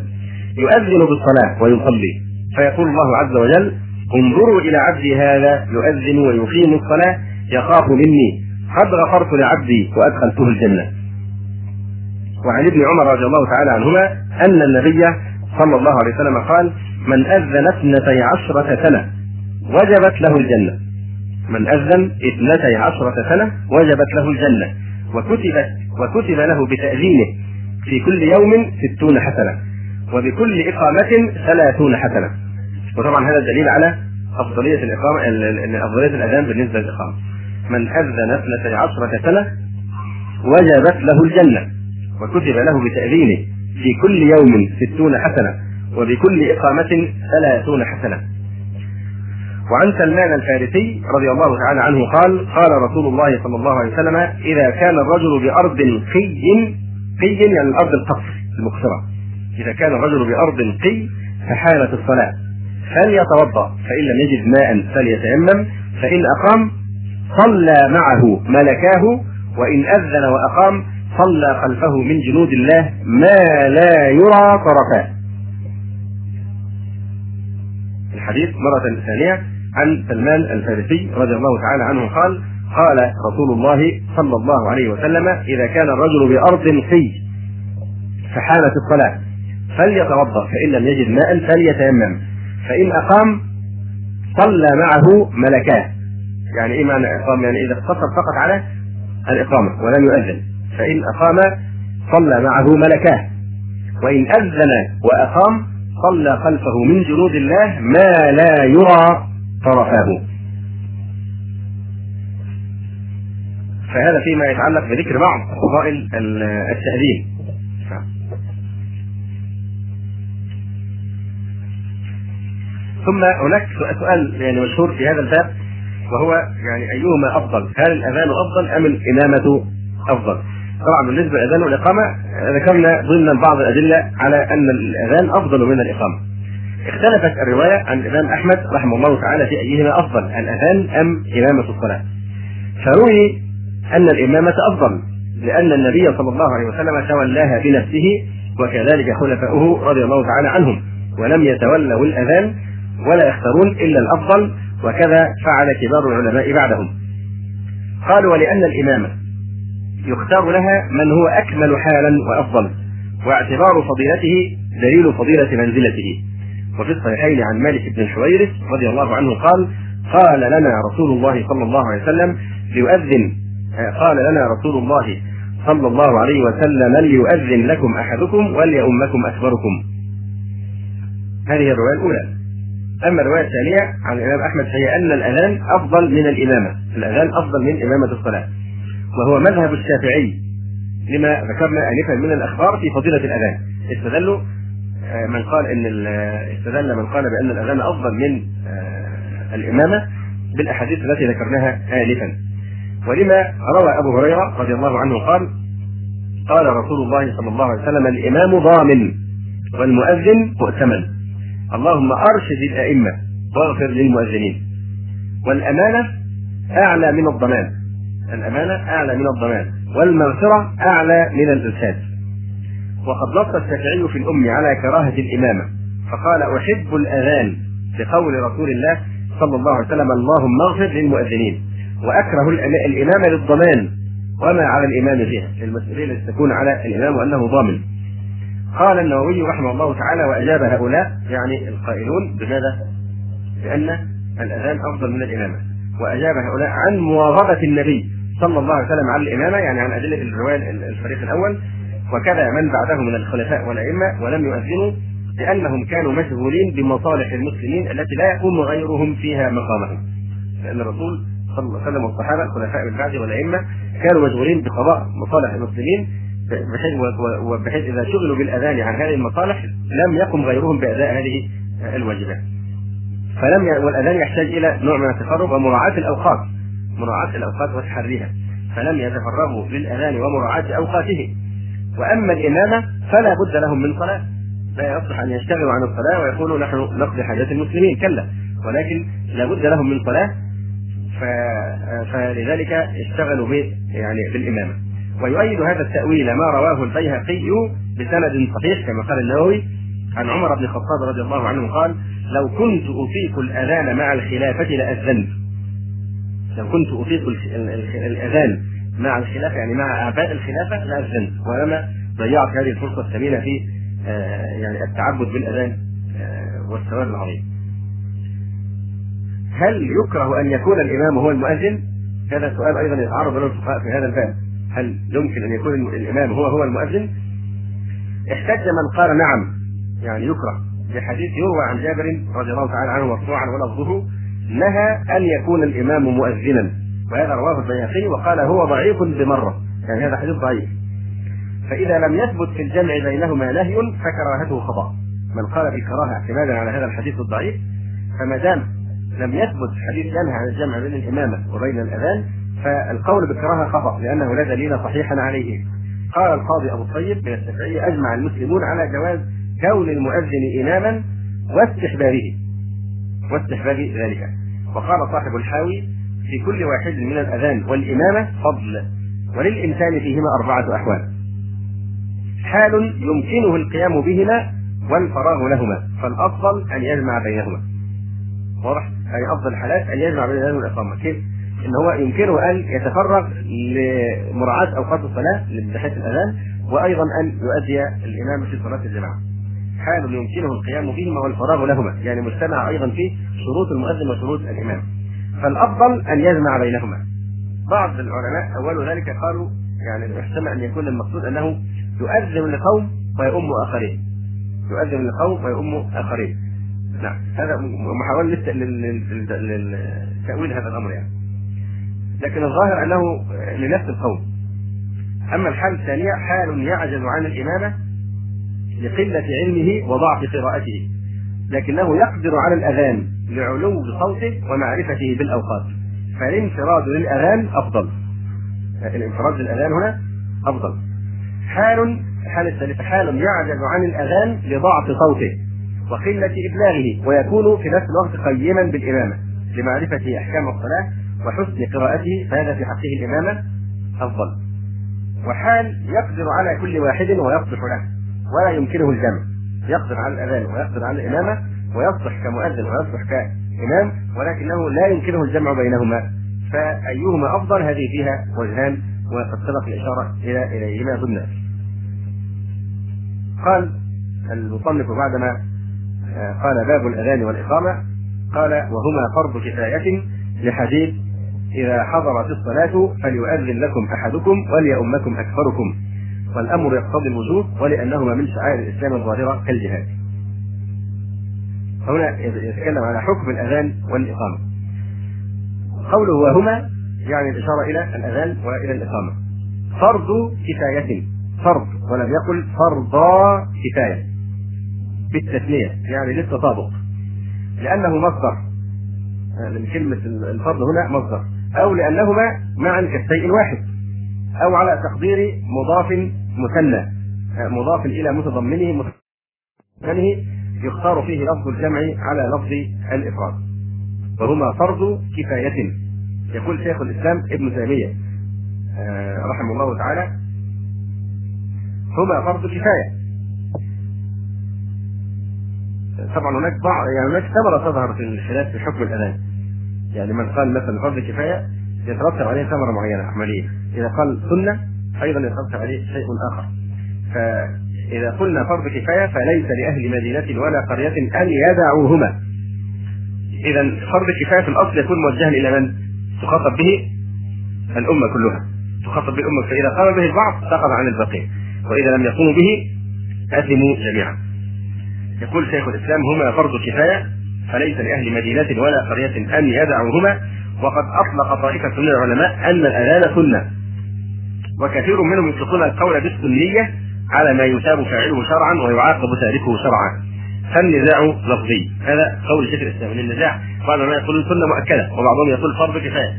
يؤذن بالصلاة ويصلي. فيقول الله عز وجل انظروا إلى عبدي هذا يؤذن ويقيم الصلاة يخاف مني. قد غفرت لعبدي وأدخلته الجنة. وعن ابن عمر رضي الله تعالى عنهما أن النبي صلى الله عليه وسلم قال من أذن اثنتي عشرة سنة وجبت له الجنة. من أذن اثنتي عشرة سنة وجبت له الجنة. وكتبت وكتب له بتأذينه في كل يوم ستون حسنة. وبكل إقامة ثلاثون حسنة. وطبعا هذا دليل على أفضلية الإقامة أفضلية الأذان بالنسبة للإقامة. من أذن اثنتي عشرة سنة وجبت له الجنة وكتب له بتأذينه في كل يوم ستون حسنة وبكل إقامة ثلاثون حسنة. وعن سلمان الفارسي رضي الله تعالى عنه قال قال رسول الله صلى الله عليه وسلم إذا كان الرجل بأرض قي قي يعني الأرض القصر المقصرة. إذا كان الرجل بأرض قي فحالت الصلاة. فليتوضأ فإن لم يجد ماء فليتيمم. فإن أقام صلى معه ملكاه. وإن أذن وأقام صلى خلفه من جنود الله ما لا يرى طرفاه. الحديث مرة ثانية عن سلمان الفارسي رضي الله تعالى عنه قال قال رسول الله صلى الله عليه وسلم إذا كان الرجل بأرض قي فحالت الصلاة. فليتوضأ. فإن لم يجد ماء فليتيمم. فإن أقام صلى معه ملكاه. يعني إيه معنى اقام يعني إذا اقتصر فقط على الإقامة ولم يؤذن. فإن أقام صلى معه ملكاه. وإن أذن وأقام صلى خلفه من جنود الله ما لا يرى طرفه فهذا فيما يتعلق بذكر بعض فضائل التأذين. ثم هناك سؤال يعني مشهور في هذا الباب وهو يعني أيهما أفضل؟ هل الأذان أفضل أم الإمامة أفضل؟ طبعا بالنسبة للأذان والإقامة ذكرنا ضمن بعض الأدلة على أن الأذان أفضل من الإقامة. اختلفت الرواية عن الإمام أحمد رحمه الله تعالى في أيهما أفضل الأذان أم إمامة الصلاة. فروي أن الإمامة أفضل لأن النبي صلى الله عليه وسلم تولاها بنفسه وكذلك خلفاؤه رضي الله تعالى عنهم ولم يتولوا الأذان ولا يختارون إلا الأفضل وكذا فعل كبار العلماء بعدهم. قالوا ولأن الإمامة يختار لها من هو أكمل حالا وأفضل واعتبار فضيلته دليل فضيلة منزلته. وفي الصحيحين عن مالك بن الحويرث رضي الله عنه قال قال لنا رسول الله صلى الله عليه وسلم ليؤذن قال لنا رسول الله صلى الله عليه وسلم ليؤذن لكم أحدكم وليؤمكم أكبركم. هذه الرواية الأولى. أما الروايه الثانية عن الإمام أحمد فهي أن الأذان أفضل من الإمامة، الأذان أفضل من إمامة الصلاة. وهو مذهب الشافعي لما ذكرنا انفا من الأخبار في فضيلة الأذان. استدلوا آه، من قال إن استدل من قال بأن الأذان أفضل من آه، الإمامة بالأحاديث التي ذكرناها انفا. ولما روى أبو هريرة رضي الله عنه قال قال رسول الله صلى الله عليه وسلم الإمام ضامن والمؤذن مؤتمن اللهم أرشد الأئمة واغفر للمؤذنين. والأمانة أعلى من الضمان. الأمانة أعلى من الضمان. والمغفرة أعلى من الإرشاد. وقد نص الشافعي في الأم على كراهة الإمامة فقال أحب الأذان بقول رسول الله صلى الله عليه وسلم اللهم اغفر للمؤذنين. وأكره الامامه للضمان. وما على الإمام فيها. المسؤوليه التي تكون على الإمام وأنه ضامن. قال النووي رحمه الله تعالى وأجاب هؤلاء يعني القائلون بماذا؟ بأن الأذان أفضل من الإمامة. وأجاب هؤلاء عن مواظبة النبي صلى الله عليه وسلم على الإمامة يعني عن أدلة الرواية الفريق الأول. وكذا من بعده من الخلفاء والأئمة ولم يؤذنوا لانهم كانوا مشغولين بمصالح المسلمين التي لا يقوم غيرهم فيها مقامهم. لأن الرسول صلى الله عليه وسلم والصحابة الخلفاء من بعده والأئمة كانوا مشغولين بقضاء مصالح المسلمين. بحيث وبحيث إذا شغلوا بالأذان عن هذه المصالح لم يقم غيرهم بأداء هذه الواجبات. فلم ي... والأذان يحتاج إلى نوع من التفرغ ومراعاة الأوقات مراعاة الأوقات وتحريها فلم يتفرغوا للأذان ومراعاة أوقاته. وأما الإمامة فلا بد لهم من صلاة. لا يصلح أن يشتغلوا عن الصلاة ويقولوا نحن نقضي حاجات المسلمين كلا. ولكن لا بد لهم من صلاة. ف... فلذلك اشتغلوا ب... يعني بالإمامة. ويؤيد هذا التأويل ما رواه البيهقي بسند صحيح كما قال النووي عن عمر بن الخطاب رضي الله عنه قال لو كنت أطيق الأذان مع الخلافة لأذنت لو كنت أطيق الأذان مع الخلافه يعني مع أعباء الخلافة لأذنت ولما ضيعت هذه الفرصة الثمينة في آه، يعني التعبد بالأذان آه، والثواب العظيم. هل يكره أن يكون الإمام هو المؤذن؟ هذا سؤال أيضا يتعرض له الفقهاء في هذا الباب. هل يمكن أن يكون الإمام هو هو المؤذن؟ احتج من قال نعم يعني يكره. بحديث يروى عن جابر رضي الله تعالى عنه مرفوعا ولفظه نهى أن يكون الإمام مؤذنا. وهذا رواه البيهقي وقال هو ضعيف بمرة. يعني هذا حديث ضعيف. فإذا لم يثبت في الجمع بينهما نهي فكراهته خطأ. من قال بالكراهة اعتمادا على هذا الحديث الضعيف فما دام لم يثبت حديث ينهى عن الجمع بين الإمامة وبين الأذان فالقول بالكراهة خطأ لأنه لا دليل صحيحا عليه. قال القاضي أبو الطيب من الشافعية أجمع المسلمون على جواز كون المؤذن إماما واستحبابه. واستحباب ذلك. وقال صاحب الحاوي في كل واحد من الأذان والإمامة فضل وللإنسان فيهما أربعة أحوال. حال يمكنه القيام بهما والفراغ لهما فالأفضل أن يجمع بينهما. واضح؟ اي أفضل الحالات أن يجمع بين الاذان والإقامة. كيف؟ إن هو يمكنه أن يتفرغ لمراعاة أوقات الصلاة بحيث الأذان وأيضا أن يؤدي الإمام في صلاة الجماعة. حال يمكنه القيام بهما والفراغ لهما يعني مجتمع أيضا في شروط المؤذن وشروط الإمام. فالأفضل أن يجمع بينهما. بعض العلماء أول ذلك قالوا يعني يحتمل أن يكون المقصود أنه يؤذن لقوم ويؤم آخرين. يؤذن لقوم ويؤم آخرين. نعم هذا محاولة لتأويل هذا الأمر يعني. لكن الظاهر أنه لنفس القوم أما الحالة الثانية حال يعجز عن الإمامة لقلة علمه وضعف قراءته لكنه يقدر على الأذان لعلو صوته ومعرفته بالأوقات فالانفراد للأذان أفضل. الانفراد للأذان هنا أفضل. حال الحالة الثالثة حال يعجز عن الأذان لضعف صوته وقلة إبلاغه ويكون في نفس الوقت قيما بالإمامة لمعرفة أحكام الصلاة وحسن قراءته فهذا في حقه الإمامة أفضل. وحال يقدر على كل واحد ويصلح له ولا يمكنه الجمع. يقدر على الأذان ويقدر على الإمامة ويصلح كمؤذن ويصلح كإمام ولكنه لا يمكنه الجمع بينهما. فأيهما أفضل؟ هذه فيها وجهان وقد سبق الإشارة إلى إليهما ضمن قال المصنف بعدما آه، قال باب الأذان والإقامة قال وهما فرض كفاية لحديث إذا حضرت الصلاة فليؤذن لكم أحدكم وليؤمكم أكثركم والأمر يقتضي الوجوب ولأنهما من شعائر الإسلام الظاهرة كالجهاد. هنا يتكلم على حكم الأذان والإقامة. قوله وهما يعني الإشارة إلى الأذان وإلى الإقامة. فرض كفاية فرض ولم يقل فرضا كفاية. بالتثنية يعني للتطابق. لأنه مصدر. من كلمة الفرض هنا مصدر. أو لأنهما معا كالشيء الواحد أو على تقدير مضاف مثنى مضاف إلى متضمنه متضمنه يختار فيه لفظ الجمع على لفظ الإفراد. وهما فرض كفاية. يقول شيخ الإسلام ابن تيمية آه، رحمه الله تعالى هما فرض كفاية. طبعا هناك بعض يعني هناك ثمرة تظهر في الخلاف في حكم الأذان. يعني من قال مثلا فرض كفايه يترتب عليه ثمرة معينة عمليه إذا قال سنة أيضا يترتب عليه شيء آخر. فإذا قلنا فرض كفاية فليس لأهل مدينة ولا قرية أن يدعوهما. اذا فرض الكفايه في الأصل يكون موجها إلى من؟ تخاطب به الأمة كلها. تخاطب به الأمة. فإذا قام به البعض سقط عن الباقين وإذا لم يقوموا به اثموا جميعا. يقول شيخ الإسلام هما فرض كفاية فليس لأهل مدينة ولا قرية أن يدعوهما. وقد أطلق طائفة من العلماء أن الاذان سنة. وكثير منهم يطلقون القول بالسنية على ما يثاب فاعله شرعا ويعاقب تاركه شرعا. فالنزاع لفظي. هذا قول شيخ الإسلام. النزاع بعض العلماء يقولون سنة مؤكدة وبعضهم يقول فرض كفاية.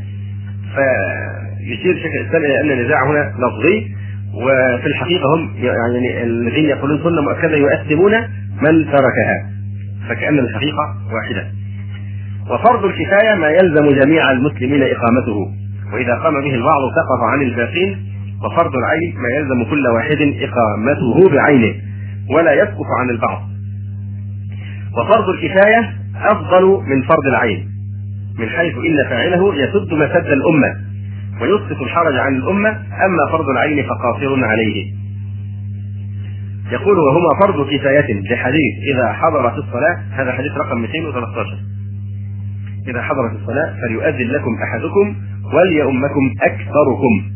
فيشير شيخ الإسلام إلى أن النزاع هنا لفظي. وفي الحقيقة هم يعني الذين يقولون سنة مؤكدة يؤثمون من تركها. فكأن الحقيقة واحدة. وفرض الكفاية ما يلزم جميع المسلمين إقامته. وإذا قام به البعض سقط عن الباقين وفرض العين ما يلزم كل واحد إقامته بعينه ولا يسقط عن البعض. وفرض الكفاية أفضل من فرض العين من حيث إن فاعله يسد مسد الأمة ويسقط الحرج عن الأمة أما فرض العين فقاصر عليه. يقول وهما فرض كفاية لحديث إذا حضرت الصلاة هذا حديث رقم 213 إذا حضرت الصلاة فليؤذن لكم أحدكم وليؤمكم أكثركم.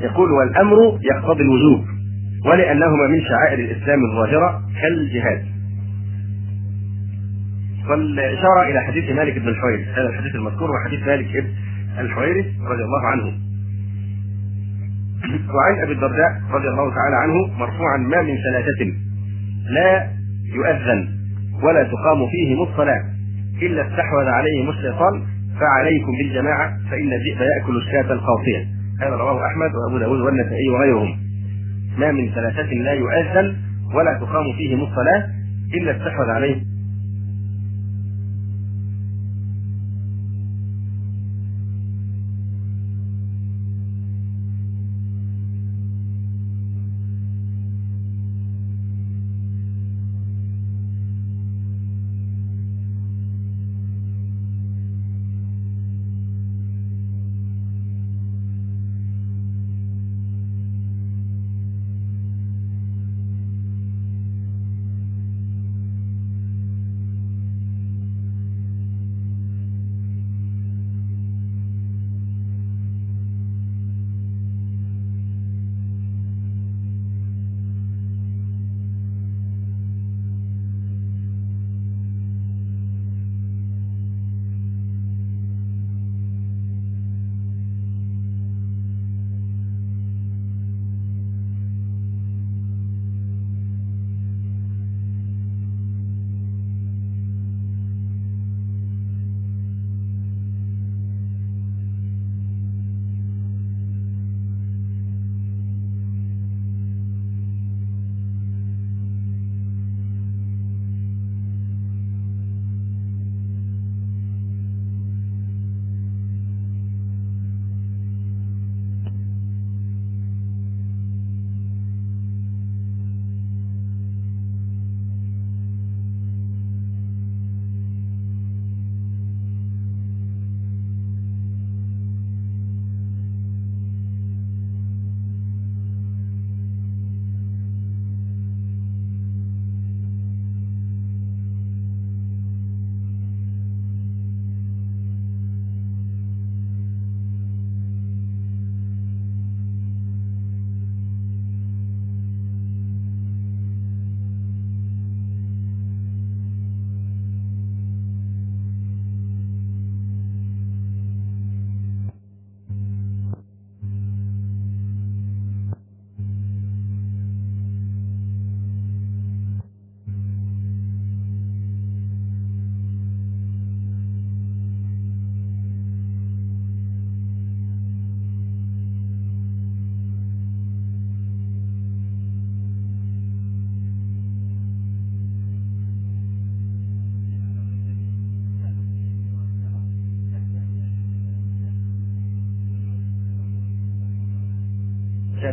يقول والأمر يقتضي الوجوب ولأنهما من شعائر الإسلام الظاهرة كالجهاد. والإشارة إلى حديث مالك بن الحويرث هذا الحديث المذكور وحديث مالك بن الحويرث رضي الله عنه. وعن أبي الدرداء رضي الله تعالى عنه مرفوعا ما من ثلاثة لا يؤذن ولا تقام فيهم الصلاة إلا استحوذ عليهم الشيطان فعليكم بالجماعة فإن الذئب يأكل الشاة القاصية هذا رواه أحمد وأبو داود والنسائي وغيرهم. ما من ثلاثة لا يؤذن ولا تقام فيهم الصلاة إلا استحوذ عليهم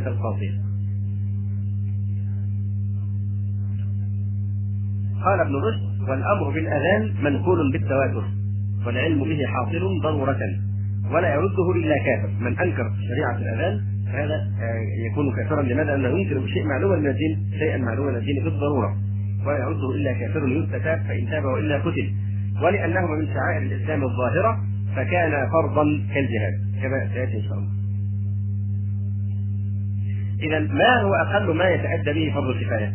الشاة القاضية قال ابن رشد والأمر بالأذان منقول بالتواتر والعلم به حاصل ضرورة ولا يرده إلا كافر. من أنكر شريعة الأذان فهذا آه، يكون كافرا. لماذا؟ أنه ينكر شيء معلوما من الدين شيئا معلوما من الدين بالضرورة ولا يرده إلا كافر يستتاب فإن تاب وإلا قتل. ولأنهما من شعائر الإسلام الظاهرة فكان فرضا كالجهاد كما سيأتي إن شاء الله. اذا ما هو أقل ما يتادى به فرض الكفاية؟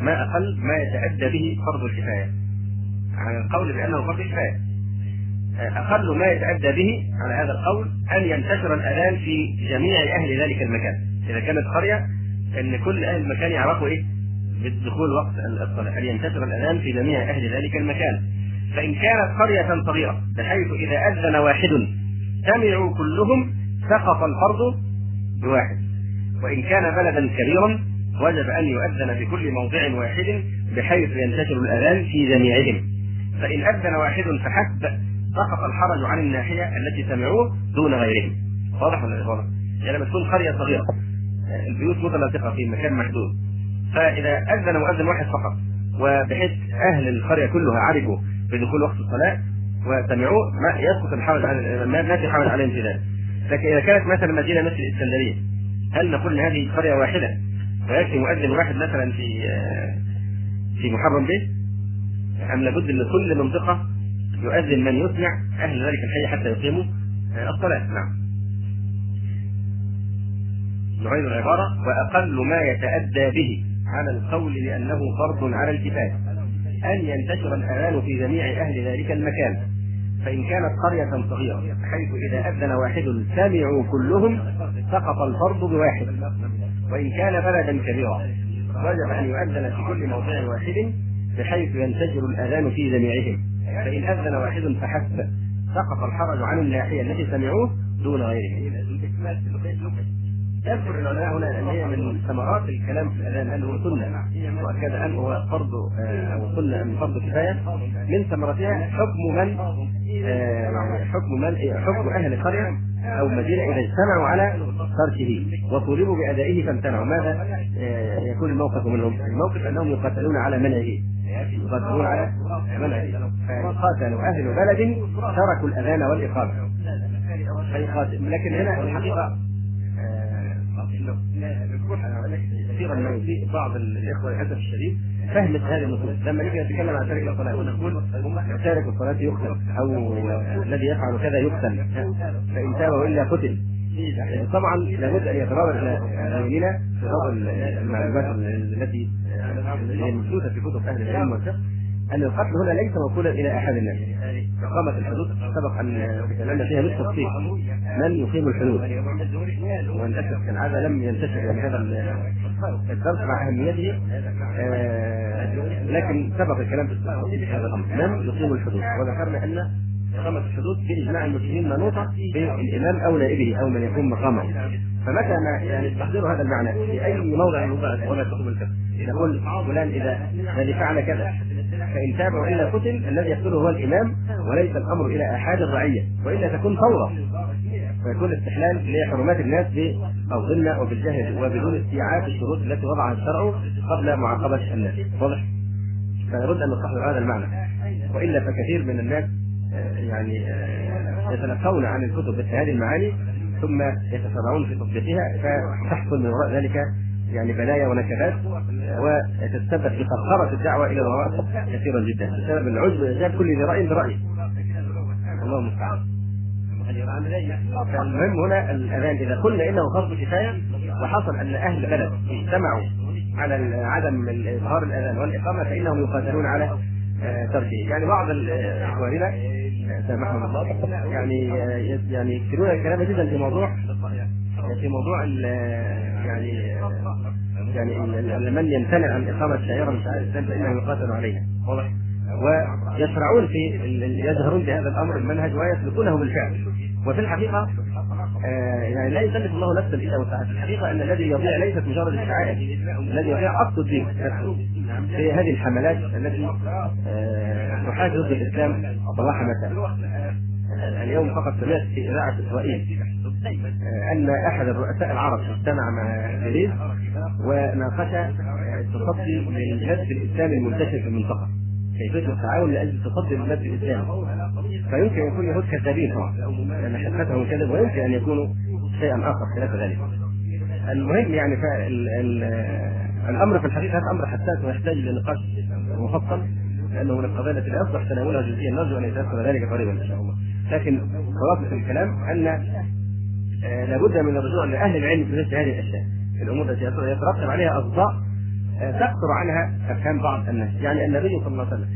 ما أقل ما يتادى به فرض الكفاية؟ على القول بأنه فرض كفايه. أقل ما يتادى به على هذا القول أن ينتشر الأذان في جميع أهل ذلك المكان. إذا كانت قرية إن كل أهل المكان يعرفوا إيه؟ بالدخول وقت الصلاة، أن ينتشر الأذان في جميع أهل ذلك المكان. فإن كانت قرية صغيرة بحيث إذا أذن واحد سمعوا كلهم سقط الفرض بواحد وإن كان بلدا كبيرا وجب أن يؤذن في كل موضع واحد بحيث ينتشر الأذان في جميعهم. فإن أذن واحد فحسب سقط الحرج عن الناحية التي سمعوه دون غيرهم. واضح ولا غير يعني لما تكون قرية صغيرة البيوت متلاصقة في مكان محدود. فإذا أذن مؤذن واحد فقط وبحيث أهل القرية كلها عرفوا بدخول وقت الصلاة وسمعوه ما يسقط الحرج على ما في حرج عليهم في ذلك لكن إذا كانت مثلا مدينة مثل الإسكندرية هل نقول هذه قرية واحدة؟ ويكفي مؤذن واحد مثلا في في محرم به أم لابد أن كل منطقة يؤذن من يسمع أهل ذلك الحي حتى يقيموا الصلاة؟ نعم. نعيد العبارة. وأقل ما يتأدى به على القول لأنه فرض على الكفاية أن ينتشر الأذان في جميع أهل ذلك المكان. فإن كانت قرية صغيرة حيث إذا أذن واحد سمعوا كلهم سقط الفرض بواحد. وإن كان بلدا كبيرا وجب أن يؤذن في كل موضع واحد بحيث ينتشر الأذان في جميعهم. فإن أذن واحد فحسب سقط الحرج عن الناحية التي سمعوه دون غيرهم. يذكر العلماء هنا أن هي من ثمرات الكلام في الأذان هو سنة. وأكد أن هو فرض آه، أو سنة من فرض كفاية. من ثمرتها حكم من؟ حكم من حكم أهل قرية أو مدينة إذا اجتمعوا على تركه وطولبوا بأدائه فامتنعوا. ماذا؟ آه، يكون الموقف منهم؟ الموقف أنهم يقاتلون على منعه يقاتلون على منعه فقاتلوا أهل بلد تركوا الأذان والإقامة. لكن هنا الحقيقة كثيرا ما يسيء بعض الإخوة للأسف الشديد فهمت هذه النصوص. لما نيجي نتكلم عن تارك الصلاه ونقول تارك الصلاة يقتل أو الذي يفعل كذا يقتل. فإن تاب وإلا قتل. طبعا لابد أن يتبادر إلى ذهننا في بعض المعلومات التي هي في كتب أهل العلم والفقه. أن القتل هنا ليس موصولا إلى أحد الناس. اقامه الحدود سبق أن تكلمنا فيها بالتفصيل من يقيم الحدود. وللاسف كالعاده لم ينتشر يعني هذا الدرس مع اهميته آه لكن سبق الكلام في هذا الأمر. من يقيم الحدود. وذكرنا أن إقامة الحدود بإجماع المسلمين منوطة بالإمام أو نائبه أو من يقوم مقامه. فمتى ما يعني تحضير هذا المعنى في أي موضع ولا تقوم الفقه؟ يقول فلان إذا الذي فعل كذا. فإن تاب وإلا قتل الذي يقتله هو الإمام وليس الأمر إلى أحد الرعية وإلا تكون ثورة ويكون استحلال لحرمات الناس بالظلم أو بالجهل وبدون استيعاب الشروط التي وضعها الشرع قبل معاقبة الناس. واضح؟ فلابد أن نستحضر هذا المعنى. وإلا فكثير من الناس آه، يعني آه، يتلقون عن الكتب مثل هذه المعاني ثم يتسرعون في تطبيقها فتحصل من وراء ذلك يعني بلايا ونكبات وتتسبب في قرقرة الدعوة إلى الوراء كثيرا جدا. بسبب العجب وإعجاب كل ذي رأي برأيه الله المستعان. فالمهم هنا الأذان إذا قلنا إنه فرض كفاية وحصل أن أهل بلد اجتمعوا على عدم إظهار الأذان والإقامة فإنهم يقاتلون على آه، تركه يعني بعض اخواننا سامحهم الله يعني آه، يعني يكثرون الكلام جدا في موضوع في موضوع يعني يعني من يمتنع عن إقامة شعيره من شعائر الإسلام فإنه يقاتل عليها. واضح. ويشرعون في يجهرون بهذا الأمر المنهج ويسلكونه بالفعل. وفي الحقيقة آه يعني لا يكلف الله نفسا إلا وسعها. في الحقيقة أن الذي يضيع ليست مجرد الشعائر الذي يضيع اصل الدين في هذه الحملات التي آه تحاج ضد الإسلام صباح مساء اليوم فقط سمعت في إذاعة اسرائيل أن أحد الرؤساء العرب اجتمع مع بيريز وناقش التصدي للجهاد الاسلامي المنتشر في المنطقة. كيفية التعاون لأجل تصدي المد الاسلامي فيمكن أن يكون يهود كذابين طبعا لأن حقيقتهم كذب ويمكن أن يكونوا شيئا آخر خلاف ذلك. المهم يعني الأمر في الحقيقة هذا أمر حساس ويحتاج إلى نقاش مفصل لأنه من القضايا التي لا يصلح تناولها جزئيا نرجو أن يتيسر ذلك قريبا إن شاء الله. لكن خلاصة الكلام أن آه، لابد من الرجوع لاهل العلم في مثل هذه الأشياء الأمور التي يترتب عليها أصداء آه، تكثر عنها أفهام بعض الناس يعني النبي صلى الله عليه وسلم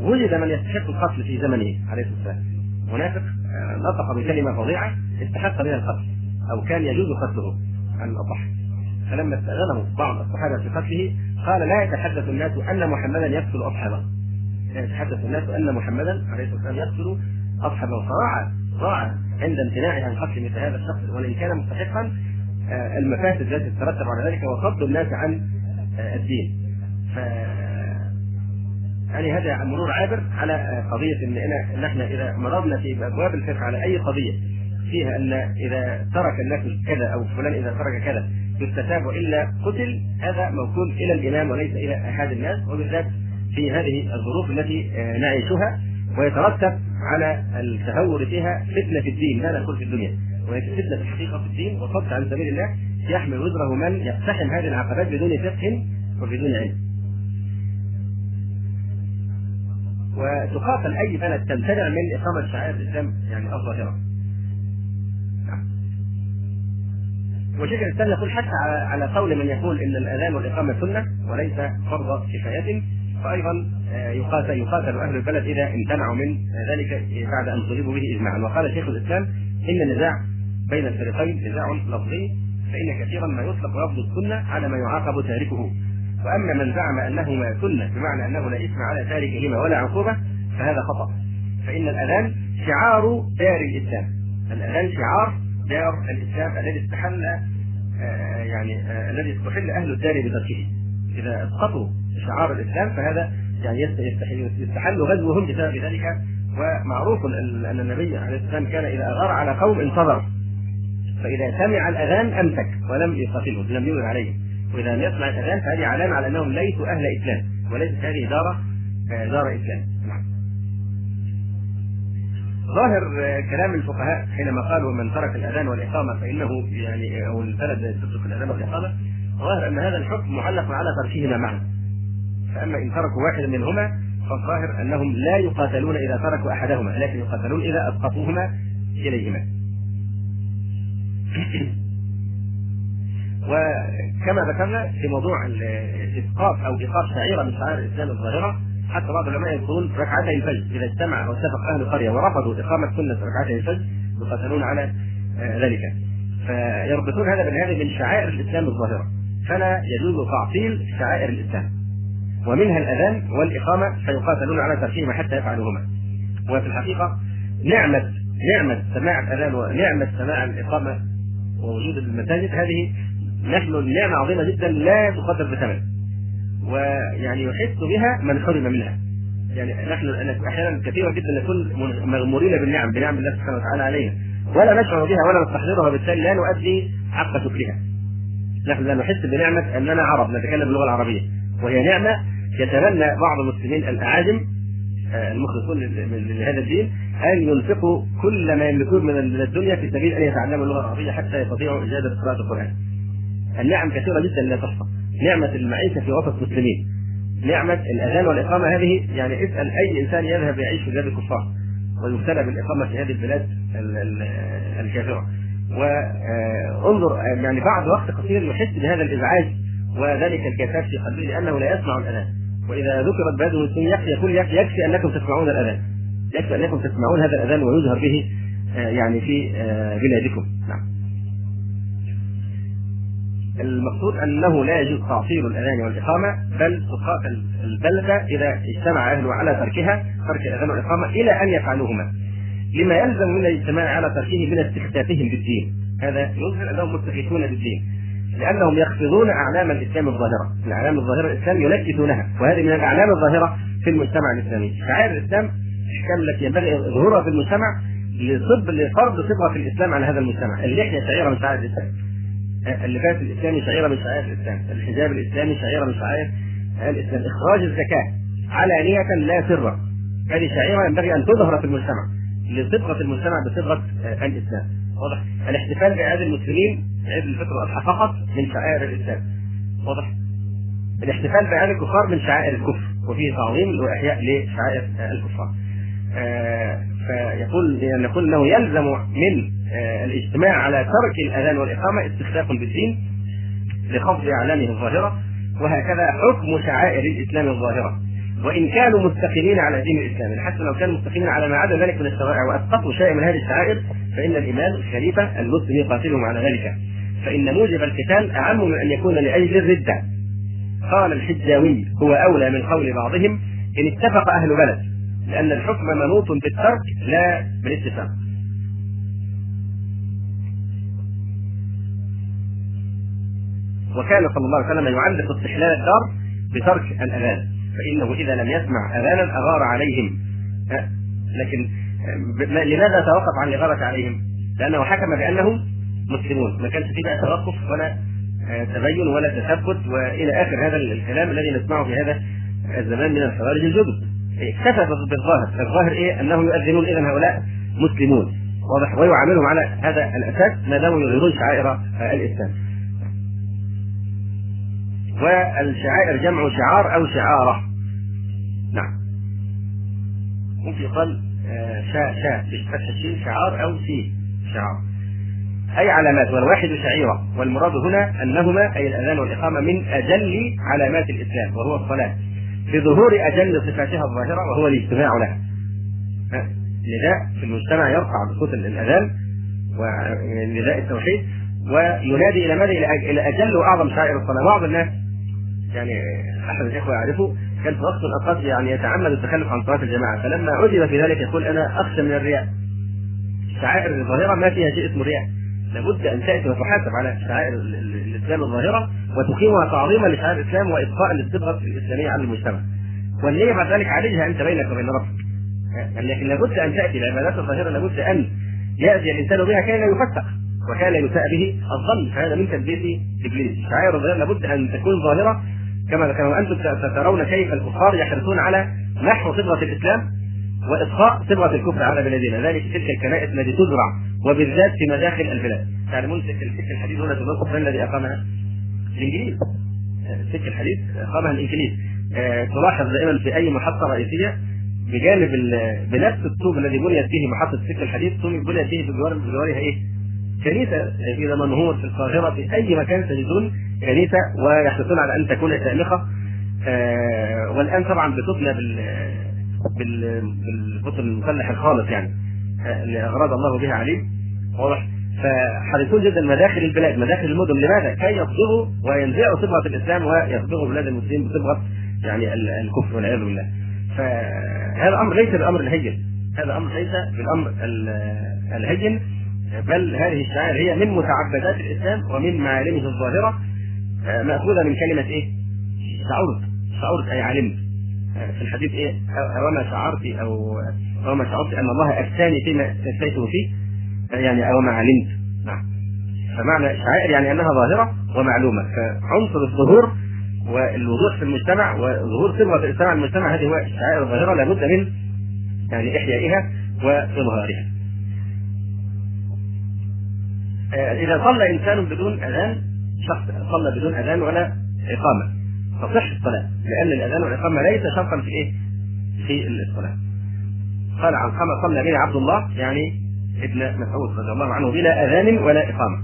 وجد من يستحق القتل في زمنه عليه الصلاة والسلام. منافق آه، نطق بكلمة فظيعة استحق بها القتل أو كان يجوز قتله على الأصح. فلما استأذنه بعض الصحابة في قتله قال لا يتحدث الناس أن محمدا يقتل أصحابه. لا يتحدث الناس أن محمدا عليه الصلاة والسلام يقتل اصحابه فراعى راعى عند امتناعه عن قتل مثل هذا الشخص وإن كان مستحقا آه، المفاسد التي تترتب على ذلك وصد الناس عن آه، الدين. ف يعني هذا مرور عابر على آه، قضية إن نحن إذا مررنا في أبواب الفقه على أي قضية فيها أن إذا ترك الناس كذا أو فلان إذا ترك كذا يستتاب والا قتل هذا موكول إلى الإمام وليس إلى أحد الناس وبالذات في هذه الظروف التي نعيشها ويترتب على التهور فيها فتنة في الدين لا نقول في الدنيا وهي فتنة الحقيقة في الدين وصد عن سبيل الله يحمل وزره من يقتحم هذه العقبات بدون فقه وبدون علم. وتقاتل أي بلد تمتنع من إقامة شعائر الإسلام يعني الظاهره. وشيخ الإسلام يقول حتى على قول من يقول إن الاذان والإقامة سنة وليس فرض كفاية فايضا آه، يقاتل يقاتل أهل البلد إذا امتنعوا من ذلك بعد أن طلبوا به اجماعا. وقال شيخ الإسلام إن النزاع بين الفريقين نزاع لفظي فإن كثيرا ما يطلق لفظ السنة على ما يعاقب تاركه. وأما من زعم أنهما سنة بمعنى أنه لا إثم على تاركهما ولا عقوبة فهذا خطأ. فإن الأذان شعار دار الإسلام. الأذان شعار دار الإسلام الذي استحل آه، يعني آه، الذي استحل أهل الدار بتركه إذا اسقطوا شعار الإسلام فهذا يعني يستحل غزوهم بسبب ذلك ومعروف أن النبي عليه السلام كان إذا اغار على قوم انتظر فإذا سمع الأذان أمسك ولم يقاتلهم لم يغر عليهم وإذا لم يسمع الأذان فهذه علامة على أنهم ليسوا أهل إسلام وليست هذه دار آه، دار إسلام. نعم. ظاهر آه، كلام الفقهاء حينما قالوا من ترك الأذان والإقامة فإنه يعني أو البلد تترك الأذان والإقامة ظاهر أن هذا الحكم معلق على تركهما معا. فاما إن تركوا واحدا منهما فالظاهر أنهم لا يقاتلون إذا تركوا أحدهما لكن يقاتلون إذا أسقطوهما إليهما. [CLEARS THROAT] وكما ذكرنا في موضوع الإسقاط أو إيقاف شعيرة من شعائر الإسلام الظاهرة حتى بعض العلماء يقولون ركعتي الفجر. إذا اجتمع أو اتفق أهل القرية ورفضوا إقامة سنة ركعتي الفجر يقاتلون على آه، ذلك. فيربطون هذا بالهذا من شعائر الإسلام الظاهرة. فلا يجوز تعطيل شعائر الإسلام. ومنها الأذان والإقامة فيقاتلون على تركهما حتى يفعلوهما. وفي الحقيقة نعمه نعمة سماع الأذان ونعمه سماع الإقامة ووجود المساجد هذه نحن نعمة عظيمة جدا لا تقدر بثمن. ويعني يحس بها من حرم منها. يعني نحن أحيانا كثيرا جدا نكون مغمورين بالنعم بنعم الله سبحانه وتعالى علينا. ولا نشعر بها ولا نستحضرها وبالتالي لا نؤدي حق شكرها نحن لا نحس بنعمة أننا عرب نتكلم باللغة العربية. وهي نعمة يتمنى بعض المسلمين الأعاجم آه، المخلصون لهذا الدين أن ينفقوا كل ما يملكون من الدنيا في سبيل أن يتعلموا اللغة العربية حتى يستطيعوا اجازه قراءة القرآن. النعم كثيرة جدا لا تحصى. نعمة المعيشة في وسط مسلمين. نعمة الأذان والإقامة هذه يعني اسأل أي إنسان يذهب يعيش في بلاد الكفار ويبتلى بالإقامة في هذه البلاد الكافرة. وانظر آه، يعني بعد وقت قصير يحس بهذا الإزعاج وذلك الكثاف في قلبه لأنه لا يسمع الأذان وإذا ذكرت بلاد المسلمين يكفي يقول يكفي أنكم تسمعون الأذان. يكفي أنكم تسمعون هذا الأذان ويظهر به آه، يعني في آه، بلادكم. نعم. المقصود أنه لا يجوز تعطيل الأذان والإقامة بل تقاتل البلده إذا اجتمع أهله على تركها ترك الأذان والإقامة إلى أن يفعلوهما. لما يلزم من الاجتماع على تركه من استخفافهم بالدين. هذا يظهر أنهم مستخفون بالدين. لأنهم يخفضون أعلام الإسلام الظاهرة، الأعلام الظاهرة الإسلام ينكسونها، وهذه من الأعلام الظاهرة في المجتمع الإسلامي، شعائر الإسلام الإحكام التي ينبغي ظهورها في المجتمع لصب لفرض صبغه الإسلام على هذا المجتمع، اللحيه شعيرة من شعائر الإسلام. اللباس الاسلامي شعيرة من شعائر الإسلام، الحجاب الإسلامي شعيرة من شعائر الإسلام، إخراج الزكاة علانية لا سرا. هذه شعيرة ينبغي أن تظهر في المجتمع لصبغه المجتمع بصبغة الإسلام. واضح؟ الاحتفال بعيد المسلمين عيد الفطر والأضحى فقط من شعائر الإسلام واضح؟ الاحتفال بعيد الكفار من شعائر الكفر وفيه تعظيم وإحياء لشعائر الكفار. آه، فيقول نقول إنه يلزم من آه، الاجتماع على ترك الأذان والإقامة استخفاف بالدين لخفض اعلامه الظاهرة وهكذا حكم شعائر الإسلام الظاهرة وإن كانوا مستقيمين على دين الإسلام حتى لو كانوا مستقيمين على ما عدا ذلك من الشرائع وأسقطوا شيء من هذه الشعائر فإن الامام الخليفه المسلم يقاتلهم على ذلك. فإن موجب القتال أعم من أن يكون لأجل الردة. قال الحجاوي هو أولى من قول بعضهم إن اتفق أهل بلد لأن الحكم منوط بالترك لا بالاتفاق. وكان صلى الله عليه وسلم يعلق استحلال الدار بترك الأذان. فإنه إذا لم يسمع أذانا أغار عليهم. لكن لماذا توقف عن الإغارة عليهم؟ لأنه حكم بأنهم مسلمون. ما كانش فيه بقى توقف ولا آه، تبين ولا تثبت وإلى آخر هذا الكلام الذي نسمعه في هذا الزمان من الخوارج الجدد. اكتفى بالظاهر. الظاهر إيه؟ انه يؤذنون اذا هؤلاء مسلمون. واضح. ويعاملهم على هذا الأساس ما داموا يظهرون شعائر الإسلام. والشعائر جمع شعار أو شعارة. نعم. ممكن يقال آه، شاء شاء بفتح الشين شعار أو سي شعار. أي علامات؟ والواحد شعيرة. والمراد هنا أنهما أي الأذان والإقامة من أجل علامات الإسلام وهو الصلاة. بظهور أجل صفاتها الظاهرة وهو الاجتماع لها. نداء في المجتمع يرفع بصوت الأذان ونداء التوحيد وينادي إلى ماذا؟ إلى أجل وأعظم شعائر الصلاة، بعض الناس يعني أحد الإخوة يعرفه كان في وقت من الأوقات يعني يتعمد التخلف عن صلاة الجماعة فلما عجب في ذلك يقول أنا أخشى من الرياء. شعائر الظاهرة ما فيها شيء اسمه رياء. لابد أن تأتي وتحاسب على شعائر الإسلام الظاهرة وتقيمها تعظيما لشعائر الإسلام وإبقاء للصبغه الإسلامية على المجتمع. والنية بعد ذلك عليها أنت بينك وبين ربك. لكن لابد أن تأتي العبادات الظاهرة لابد أن يأتي الإنسان بها لا يفتق وكان يساء به الظن. فهذا من تلبيس إبليس. شعائر الظاهرة لابد أن تكون ظاهرة كما ذكرنا وأنتم سترون كيف الكفار يحرصون على نحو صبغة الإسلام واطفاء صبغة الكفر على بلادنا ذلك تلك الكنائس التي تزرع وبالذات في مداخل البلاد تعلمون سكه الحديد هنا في مصر الذي أقامها؟ الإنجليز سكه الحديد أقامها الإنجليز آه، تلاحظ دائما في أي محطة رئيسية بجانب بنفس الطوب الذي بنيت فيه محطة سكه الحديد ثم بنيت فيه بجوار بجوارها إيه؟ كنيسة إذا منهور في القاهرة في أي مكان تجدون كنيسة ويحرصون على أن تكون شامخه آه والآن طبعا بتبنى بال بالقطن المسلح الخالص يعني آه اللي اغراض الله بها عليه. واضح؟ فحريصون جدا مداخل البلاد مداخل المدن. لماذا؟ كي يصبغوا وينزعوا صبغة الإسلام ويصبغوا بلاد المسلمين بصبغة يعني الكفر والعياذ بالله. فهذا أمر ليس بالامر الهين هذا أمر ليس بالأمر الهين بل هذه الشعائر هي من متعبدات الإسلام ومن معالمه الظاهرة. آه، مأخوذة من كلمة إيه؟ شعرت. شعرت أي علمت. آه، في الحديث إيه؟ اوما شعرت أو اوما شعرت أن الله أفتاني فيما استفتيته فيه. آه، يعني اوما علمت. نعم. فمعنى شعائر يعني أنها ظاهرة ومعلومة. فعنصر الظهور والوضوح في المجتمع وظهور صبغة الإسلام على المجتمع هذه هو الشعائر الظاهرة لابد من يعني إحيائها وإظهارها. إذا صلى إنسان بدون أذان شخص صلى بدون أذان ولا إقامة تصح الصلاة لأن الأذان والإقامة ليس شرطا في إيه؟ في الصلاة. قال عن كما صلى بنا عبد الله يعني ابن مسعود رضي الله عنه بلا أذان ولا إقامة.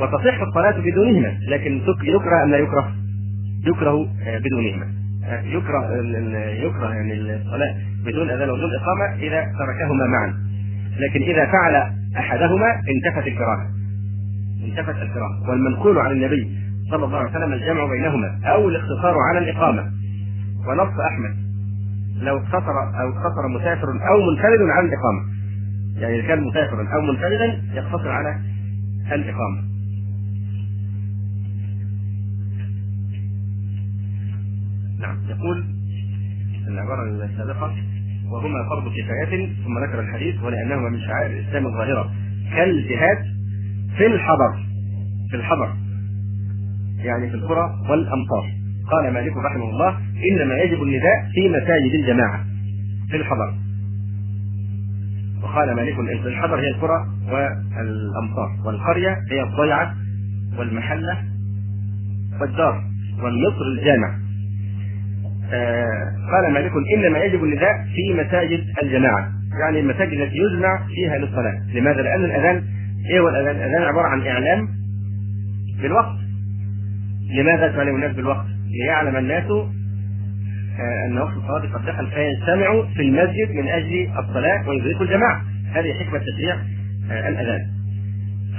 وتصح الصلاة بدونهما لكن يكره أم لا يكره؟ يكره آه، بدونهما. آه، يكره يكره يعني الصلاة بدون أذان وبدون إقامة إذا تركهما معا. لكن إذا فعل أحدهما انتفت الكراهة. انتفت الكراهة. والمنقول عن النبي صلى الله عليه وسلم الجمع بينهما أو الاقتصار على الإقامة. ونص أحمد. لو اقتصر أو اقتصر مسافر أو منفرد على الإقامة. يعني إذا كان مسافرا أو منفردا يقتصر على الإقامة. نعم. يقول العباره السابقة وهما فرض كفاية ثم ذكر الحديث ولأنهما من شعائر الإسلام الظاهرة. كالجهاد في الحضر في الحضر يعني في القرى والامصار قال مالك رحمه الله إنما يجب النداء في مساجد الجماعة في الحضر. وقال مالك الحضر هي القرى والامصار والقرية هي الضيعة والمحلة والدار والمصر الجامع. آه قال مالك إنما يجب النداء في مساجد الجماعة يعني المساجد التي يجمع فيها للصلاة لماذا؟ لأن الأذان إيه هو الأذان؟ الأذان عبارة عن إعلام بالوقت لماذا تعلم الناس بالوقت؟ ليعلم الناس آه أن وقت الصلاة قد دخل فيجتمعوا في المسجد من أجل الصلاة ويدركوا الجماعة هذه حكمة تشريع آه الأذان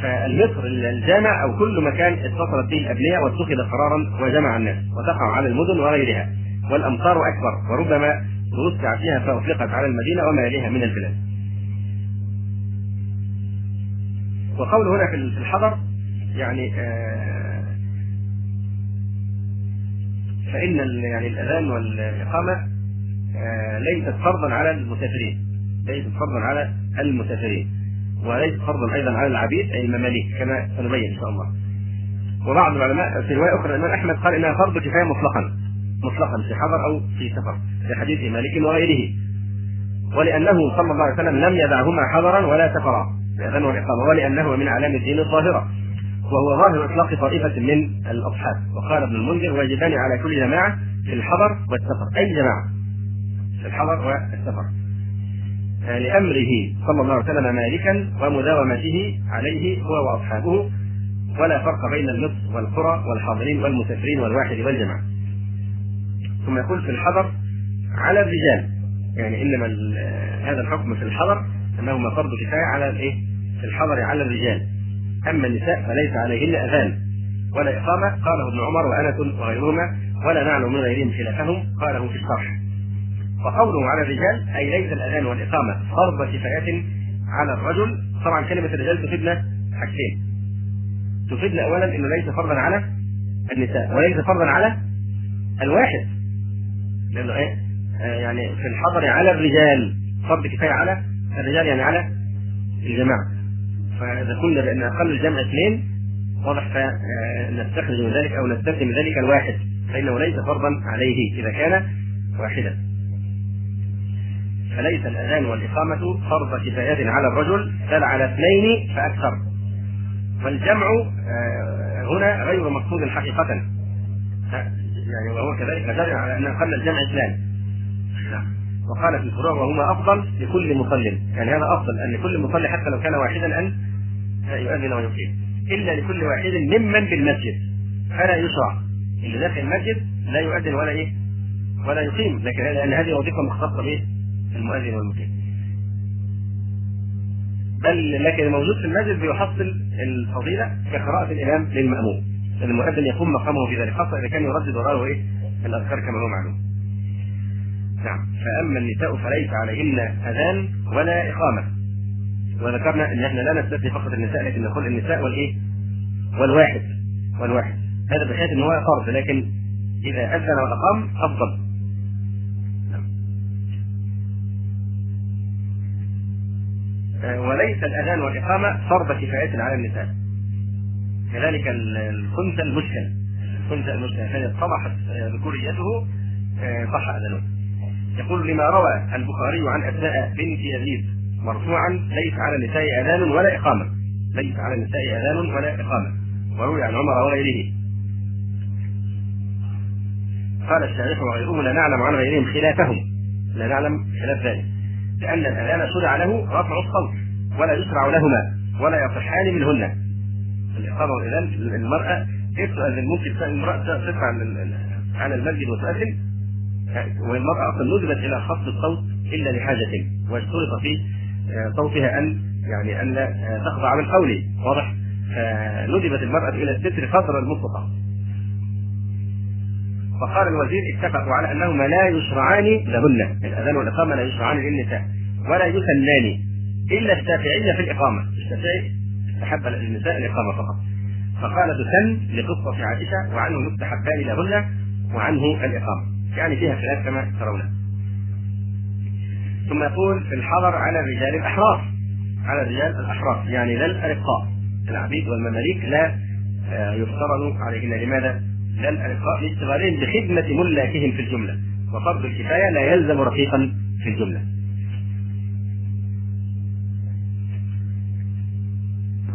فالمصر الجامع أو كل مكان اتصلت به الأبنية واتخذ قرارا وجمع الناس وتقع على المدن وغيرها والأمطار أكبر وربما توسع فيها فاطلقت على المدينة وما يليها من البلاد. وقول هنا في الحضر يعني آه فإن يعني الأذان والإقامة آه ليست فرضا على المسافرين ليست فرضا على المسافرين وليس فرضا أيضا على العبيد أي المماليك كما سنبين إن شاء الله. وبعض العلماء في رواية أخرى الإمام أحمد قال إنها فرض كفاية مطلقا مطلقا في حضر أو في سفر في حديث مالك وغيره. ولأنه صلى الله عليه وسلم لم يدعهما حضرا ولا سفرا. الاذان والاقامه ولأنه من أعلام الدين الظاهرة. وهو ظاهر إطلاق طائفة من الأصحاب. وقال ابن المنذر واجبان على كل جماعة في الحضر والسفر. أي جماعة؟ في الحضر والسفر. لأمره صلى الله عليه وسلم مالكا ومداومته عليه هو وأصحابه. ولا فرق بين النصف والقرى والحاضرين والمسافرين والواحد والجماعة. ثم يقول في الحضر على الرجال. يعني إنما هذا الحكم في الحضر أنه فرض كفايه على الإيه؟ في الحضر على الرجال. أما النساء فليس عليهن أذان ولا إقامة. قاله ابن عمر وأنس وغيرهما ولا نعلم من غيرهم خلافهم. قاله في الشرح. وقوله على الرجال أي ليس الأذان والإقامة فرض كفاية على الرجل. طبعا كلمة الرجال تفيدنا حاجتين. تفيدنا اولا إنه ليس فرضا على النساء وليس فرضا على الواحد. لأنه إيه؟ آه يعني في الحضر على الرجال. فرض كفاية على الرجال يعني على الجماعة. فإذا قلنا بأن أقل الجمع اثنين واضح فنستخرج من ذلك أو نستخدم ذلك الواحد. فإنه ليس فرضا عليه إذا كان واحدا. فليس الأذان والإقامة فرض كفاية على الرجل بل على اثنين فأكثر. والجمع هنا غير مقصود حقيقة. يعني وهو كذلك دل على أن أقل الجمع اثنان. وقال في الفروع وهما أفضل لكل مصل. يعني هذا أفضل أن لكل مصلي حتى لو كان واحدا أن يؤذن ويقيم إلا لكل واحد ممن بالمسجد. فلا يشرع. اللي داخل المسجد لا يؤذن ولا إيه؟ ولا يقيم لكن لأن هذه وظيفة مختصة به المؤذن والمقيم بل لكن الموجود في المسجد بيحصل الفضيلة كقراءة الإمام للمأموم. المؤذن يقوم مقامه في ذلك خاصة إذا كان يردد وراءه إيه؟ الأذكار كما هو معلوم. نعم. فأما النساء فليس عليهن أذان ولا إقامة. وذكرنا إن إحنا لا نستثني فقط النساء لكن نقول النساء والإيه؟ والواحد. والواحد. هذا بحيث إن هو فرض لكن إذا أذن وأقام أفضل. وليس الأذان والإقامة فرض كفاية على النساء. كذلك الخنثى المشكل. الخنثى المشكل. الذي اتضحت ذكوريته صح اذانه يقول لما روى البخاري عن اسماء بنت يزيد مرفوعا ليس على النساء أذان ولا إقامة. ليس على النساء أذان ولا إقامة. وروي عن عمر وغيره. قال الشارح وغيره لا نعلم عن غيرهم خلافهم. لا نعلم خلاف ذلك. لأن الأذان شرع له رفع الصوت ولا يشرع لهما ولا يصحان منهن. الإقامة والإذان المرأة كيف تؤذن ممكن المرأة تدفع على المسجد وتؤذن والمرأة أصلا ندبت إلى خفض الصوت إلا لحاجة واشترط في صوتها أن يعني أن تخضع بالقول واضح؟ فندبت المرأة إلى الستر قدر المستطاع فقال الوزير اتفقوا على أنهما لا يشرعان لهن. الأذان والإقامة لا يشرعان للنساء ولا يسنان إلا الشافعية في الإقامة. الشافعي استحب للنساء الإقامة فقط. فقال تسن لقصة عائشة وعنه يستحبان لهن وعنه الإقامة. يعني فيها خلاف كما ترون. ثم يقول في الحضر على الرجال الأحرار. على الرجال الأحرار. يعني لا الأرقاء. العبيد والمماليك لا يفترض عليهن. لماذا؟ لا الأرقاء لاشتغالهم بخدمة ملاكهم في الجملة. وفرض الكفاية لا يلزم رقيقا في الجملة.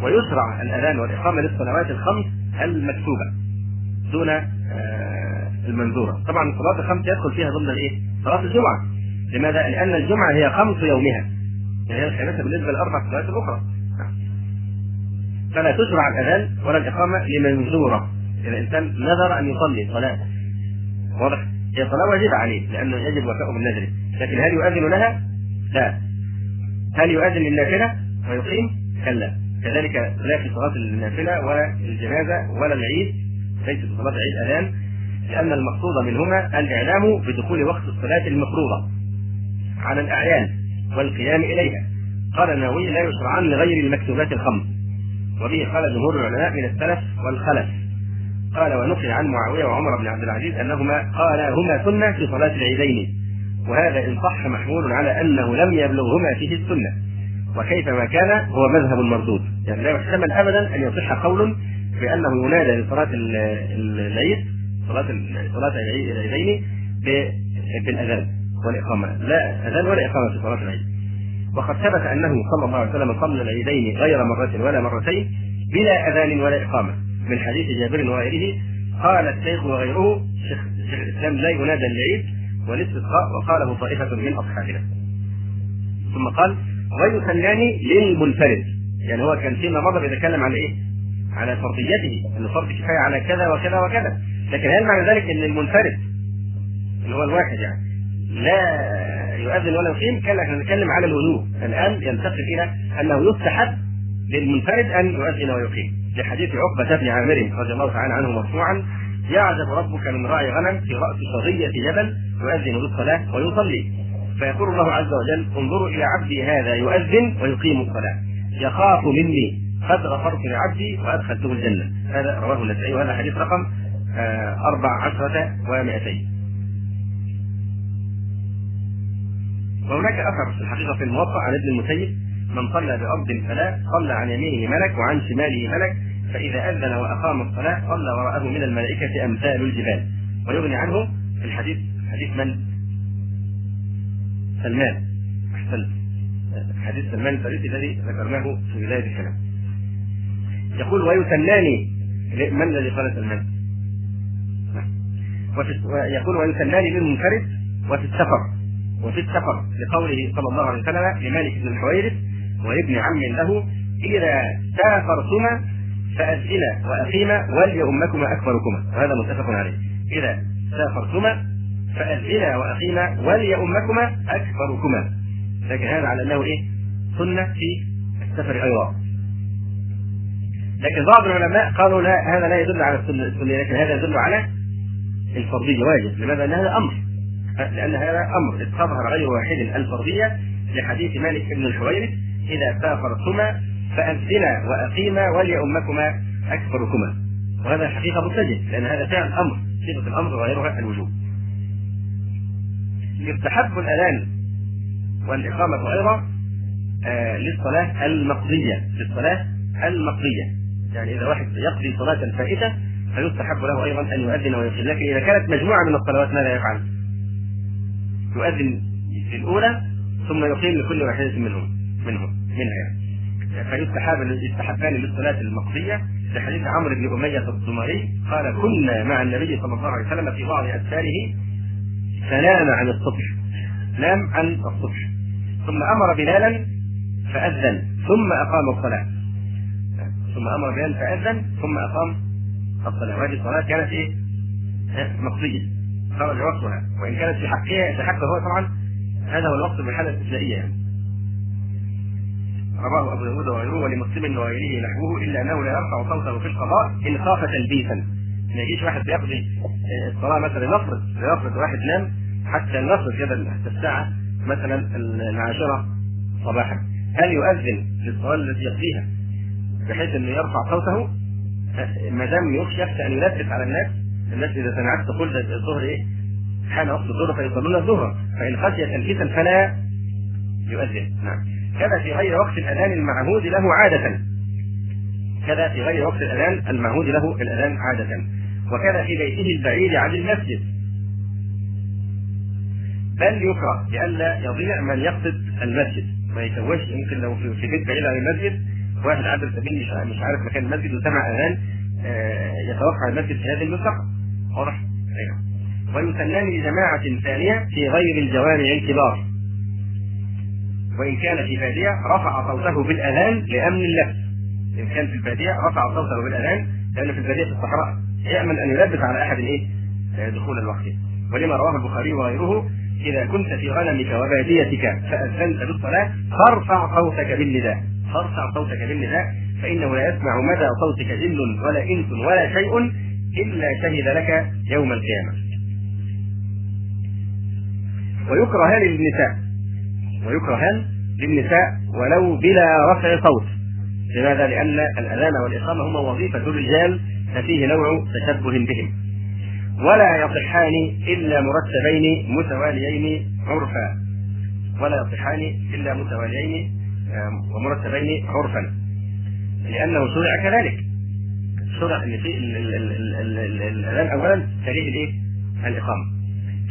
ويشرع الأذان والإقامة للصلوات الخمس المكتوبة دون المنذوره طبعا الصلاه الخمس يدخل فيها ضمن الإيه؟ صلاة الجمعة لماذا؟ لأن الجمعة هي خمس يومها يعني هي الخامسه بالنسبة للاربع صلوات الاخرى فلا تشرع الأذان ولا الإقامة لمنذوره إذا الإنسان نذر أن يصلي صلاه واضح؟ هي صلاة واجبة عليه لأنه يجب وفاء بالنذر لكن هل يؤذن لها؟ لا هل يؤذن للنافلة ويقيم؟ كلا كذلك لا في صلاة النافلة ولا الجنازة ولا العيد ليس في صلاة العيد أذان لأن المقصود منهما الإعلام بدخول وقت الصلاة المفروضة على الأعيان والقيام إليها. قال النووي لا يشرعان لغير المكتوبات الخمس وبه قال جمهور العلماء من السلف والخلف. قال ونقل عن معاوية وعمر بن عبد العزيز أنهما قالا هما سنة في صلاة العيدين وهذا إن صح محمول على أنه لم يبلغهما فيه السنة. وكيفما كان هو مذهب مردود. يعني لا يحتمل ابدا أن يصح قول بأنه ينادى لصلاة العيد صلاة صلاة العيدين بالأذان والإقامة. لا أذان ولا إقامة في صلاة العيد. وقد ثبت أنه صلى الله عليه وسلم صلى العيدين غير مرة ولا مرتين بلا أذان ولا إقامة. من حديث جابر وغيره قال الشيخ وغيره شيخ, الإسلام لا ينادى العيد والاستسقاء وقاله طائفة من أصحابنا. ثم قال ويسنان للمنفرد. يعني هو كان فيما مضى بيتكلم على إيه؟ على فرضيته انه فرض كفاية على كذا وكذا وكذا. لكن هل معنى ذلك إن المنفرد اللي هو الواحد يعني لا يؤذن ولا يقيم كان إحنا نتكلم على الوجوب الآن ينتقل إلى أنه يستحب للمنفرد أن يؤذن ويقيم. لحديث عقبة بن عامر رضي الله تعالى عنه مرفوعا يعجب ربك من راعي غنم في رأس شظيه جبل يؤذن بالصلاه ويصلي. فيقول الله عز وجل انظروا إلى عبدي هذا يؤذن ويقيم الصلاة. يخاف مني قد غفرت لعبدي وأدخلته الجنة. هذا رواه النسائي وهذا حديث رقم آه، أربع عشرة ومائتين. وهناك أثر في الحقيقة في الموطأ عن ابن المسيب. من صلى بأرض فلا صلى عن يمينه ملك وعن شماله ملك فإذا أذن وأقام الصلاة صلى وراءه من الملائكة أمثال الجبال. ويغني عنه في الحديث حديث من؟ سلمان. حديث سلمان الفارسي الذي ذكرناه في بداية الكلام. يقول ويسناني من الذي قال سلمان؟ ويقول ويسناني للمنفرد وفي السفر. وفي السفر لقوله صلى الله عليه وسلم لمالك بن الحويرث وابن عم له إذا سافرتما فأذنا وأقيما وليؤمكما أكبركما. وهذا متفق عليه. إذا سافرتما فأذنا وأقيما وليؤمكما أكبركما. لكن هذا على أنه إيه؟ سنة في السفر أيضا. لكن بعض العلماء قالوا لا هذا لا يدل على السنة لكن هذا يدل على الفرضية واجب. لماذا؟ لأن هذا أمر. لأن هذا أمر. استظهر غير واحد الفرضية لحديث مالك بن الحويرث إذا سافرتما فأذنا وأقيما وليؤمكما أكبركما. وهذا حقيقة متجه لأن هذا فعل أمر. صيغة الأمر وغيرها الوجوب. يستحب الأذان والإقامة أيضا آه للصلاة المقضية للصلاة المقضية. يعني إذا واحد يقضي صلاة فائتة فيستحب له أيضا أن يؤذن ويقيم لكن إذا كانت مجموعة من الصلوات ماذا يفعل؟ يؤذن في الأولى ثم يقيم لكل واحدة منهم منهم منها. يعني فيستحب يستحبان للصلاة المقضية. لحديث عمرو بن أمية الضمري قال كنا مع النبي صلى الله عليه وسلم في بعض أسفاره فنام عن الصبح نام عن الصبح ثم أمر بلالا فأذن. ثم أقام الصلاة. ثم أمر بلالا فأذن. ثم أقام الصلاة. وهذه الصلاة كانت إيه؟ مقضية. خرج وقتها وإن كانت في حقها حقه هو طبعا هذا هو الوقت بالحاله الاستثنائيه يعني. رواه أبو داود وغيره ولمسلم وغيره نحوه إلا أنه لا يرفع صوته في القضاء إن خاف تلبيسا. ما يجيش واحد بيقضي الصلاة مثلا نفرض نفرض واحد نام حتى نفرض كده حتى الساعة مثلا العاشرة صباحا. هل يؤذن للصلاة التي يقضيها؟ بحيث إنه يرفع صوته؟ [LAUGHS] ما دام يخشى أن يلبس على الناس الناس إذا سمعت تقول الظهر إيه؟ حان وقت الظهر فيصلون الظهر. فإن خشي تلبيسا فلا يؤذن. نعم. كذا في غير وقت الأذان المعهود له عادة. كذا في غير وقت الأذان المعهود له الأذان عادة. وكذا في بيته البعيد عن المسجد. بل يكره لئلا يضيع من يقصد المسجد. ما يتوهش يمكن لو في بيت بعيد عن المسجد واحد عابر سبيل مش عارف مكان المسجد وسمع اذان آه، يتوقع المسجد في هذه المنطقة واضح؟ أيوه ويسلان لجماعة ثانية في غير الجوامع الكبار. وإن كان في بادية رفع صوته بالأذان لأمن اللبس إن كان في البادية رفع صوته بالأذان لأن في البادية في الصحراء. يأمن أن يلبس على أحد إيه دخول الوقت. ولما رواه البخاري وغيره إذا كنت في غنمك وباديتك فأذنت بالصلاة فارفع صوتك بالنداء. فارفع صوتك بالنداء فإنه لا يسمع مدى صوتك جن ولا إنس ولا شيء إلا شهد لك يوم القيامة. ويكرهان للنساء. ويكرهان للنساء ولو بلا رفع صوت. لماذا؟ لأن الأذان والإقامة هما وظيفة الرجال ففيه نوع تشبه بهم. ولا يصحان إلا مرتبين متواليين عرفا. ولا يصحان إلا متواليين ومرتبين عرفا. لأنه شرع كذلك. شرع إن في الاذان اولا تليه الايه؟ الإقامة.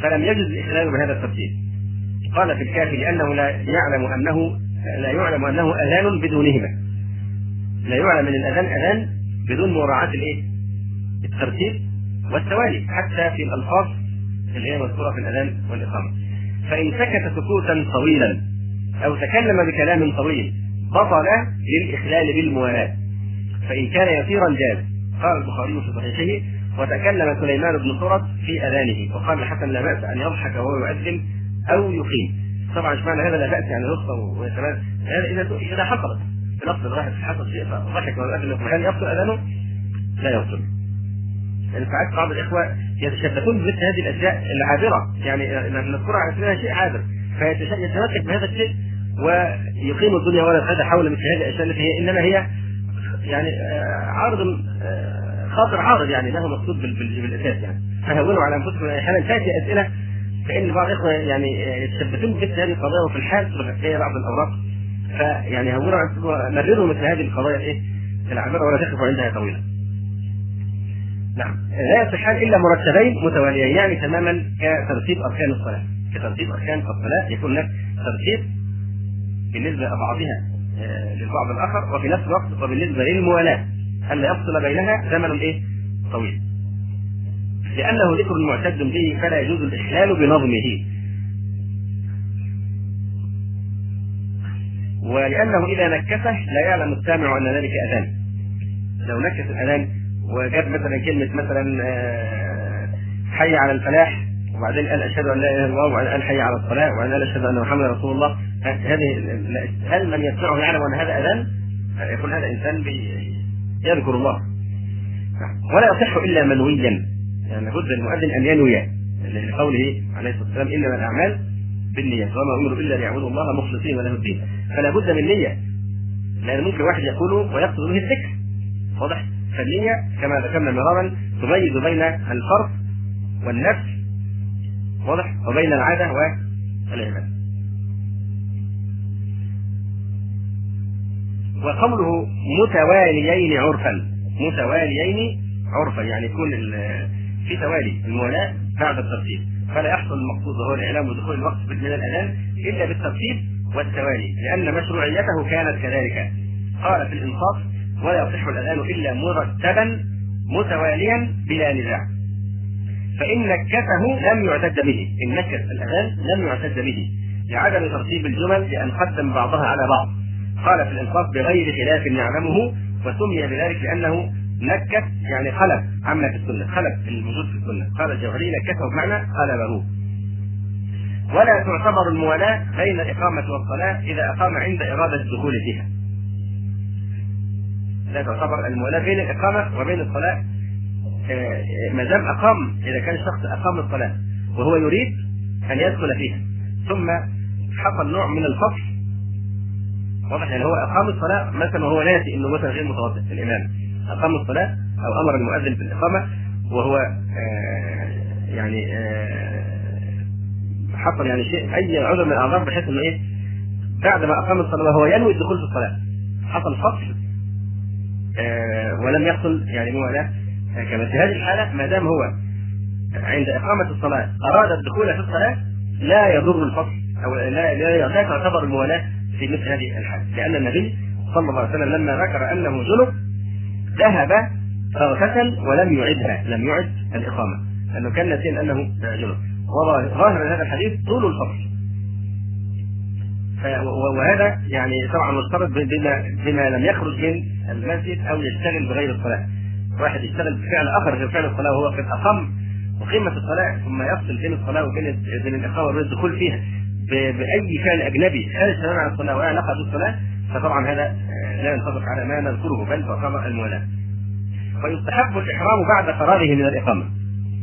فلم يجد الاخلال بهذا الترتيب قال في الكافي لأنه لا يعلم أنه لا يعلم أنه أذان بدونهما. لا يعلم من الأذان أذان بدون مراعاة الإيه؟ الترتيب والتوالي حتى في الألفاظ اللي هي مذكورة في الأذان والإقامة. فإن سكت سكوتا طويلا أو تكلم بكلام طويل بطل للإخلال بالموالاة. فإن كان يسيرا جاز. قال البخاري في صحيحه وتكلم سليمان بن سرد في أذانه. وقال الحسن لا بأس أن يضحك وهو يؤذن أو يقيم. طبعا مش معنى هذا لا بأس يعني يخطب ويتمام. هذا إذا إذا حصلت. بلفظ الواحد حصل شيء فضحك وهو يؤذن في مكان يبطل أذانه لا يبطل. ساعات بعض الإخوة يتشبثون بمثل هذه الأشياء العابرة. يعني نذكرها على سبيل شيء عابر. فيتمسك بهذا الشيء ويقيم الدنيا ولا هذا حول مثل هذه الأشياء التي هي إنما هي يعني آه، عارض آه، خاطر عارض يعني له مقصود بالأساس يعني. فهونوا على أنفسكم. أحيانا تأتي أسئلة فإن بعض الاخوه يعني يتشبثون بمثل هذه القضايا وفي الحال تبقى بعض الأوراق. فيعني هونوا مرروا مثل هذه القضايا إيه العابرة ولا تقفوا عندها طويلا. نعم لا يصحان إلا مرتبين متواليين يعني تماما كترتيب أركان الصلاة كترتيب أركان الصلاة يكون لك ترتيب بالنسبة لبعضها آه، للبعض الآخر وفي نفس الوقت وبالنسبة للموالاة الا يفصل بينها زمن إيه؟ طويل. لأنه ذكر معتد به فلا يجوز الاخلال بنظمه. ولأنه إذا نكسه لا يعلم السامع أن ذلك أذان. لو نكس الأذان وجاب مثلا كلمة مثلا آه، حي على الفلاح وبعدين قال أشهد أن لا إله إلا الله وبعدين قال حي على الصلاة وبعدين قال أشهد أن محمدا رسول الله. هذه هل من يسمعه يعلم أن هذا اذان؟ يكون هذا إنسان يذكر الله. ولا يصح إلا منويا يعني لابد المؤذن أن ينوي لقوله عليه الصلاة والسلام إنما الأعمال بالنية وما أمروا إلا ليعبدوا الله مخلصين له الدين. فلا بد من نية لأن ممكن واحد يقوله ويقصد به الذكر. واضح؟ فالنية كما ذكرنا مرارا تميز بين الفرض والنفس. واضح؟ وبين العادة والعبادة وقوله متواليين عرفا. متواليين عرفا يعني يكون في توالي المولاة بعد الترتيب. فلا يحصل المقصود وهو الإعلام ودخول الوقت من الأذان إلا بالترتيب والتوالي لأن مشروعيته كانت كذلك. قال في الإنصاف ولا يصح الأذان إلا مرتبا متواليا بلا نزاع. فإن نكته لم يعتد به. إن نكت الأذان لم يعتد به. لعدم ترتيب الجمل لأن قدم بعضها على بعض. قال في الإنصاف بغير خلاف يعلمه وسمي بذلك لأنه نكت يعني خلف في السنة خلف الموجود في السنة. قال الجوهري نكته بمعنى قلبه ولا تعتبر الموالاة بين الإقامة والصلاة إذا أقام عند إرادة الدخول فيها. لا تعتبر الموالاه بين الإقامة وبين الصلاة. آه، ما دام أقام إذا كان الشخص أقام الصلاة وهو يريد أن يدخل فيها ثم حصل نوع من الفصل واضح يعني هو أقام الصلاة مثلا وهو ناسي إنه مثلا غير متوضئ الإمام. أقام الصلاة أو أمر المؤذن بالاقامه وهو آه يعني آه حصل يعني شيء أي عذر من الأعذار بحيث إنه إيه بعد ما أقام الصلاة وهو ينوي الدخول في الصلاة حصل فصل ولم يحصل يعني موالاه كما في هذه الحالة ما دام هو عند إقامة الصلاة أراد الدخول في الصلاة لا يضر الفصل أو لا لا, تعتبر الموالاة في مثل هذه الحال لأن النبي صلى الله عليه وسلم لما ذكر أنه جنب ذهب فاغتسل ولم يعدها لم يعد الإقامة. انه كان ناسيا أنه جنب. وظاهر هذا الحديث طول الفصل. وهذا يعني طبعا مرتبط بما بما لم يخرج من المسجد أو يشتغل بغير الصلاة. واحد يشتغل بفعل آخر غير فعل الصلاة وهو قد اقام وقيمة الصلاة ثم يفصل بين الصلاة وبين بين الإقامة وبين الدخول فيها بأي فعل أجنبي خارج تماما عن الصلاة ولا علاقه بالصلاه فطبعا هذا آه، لا ينطبق على ما نذكره بل فقام الموالاه. ويستحب الإحرام بعد فراغه من الإقامة.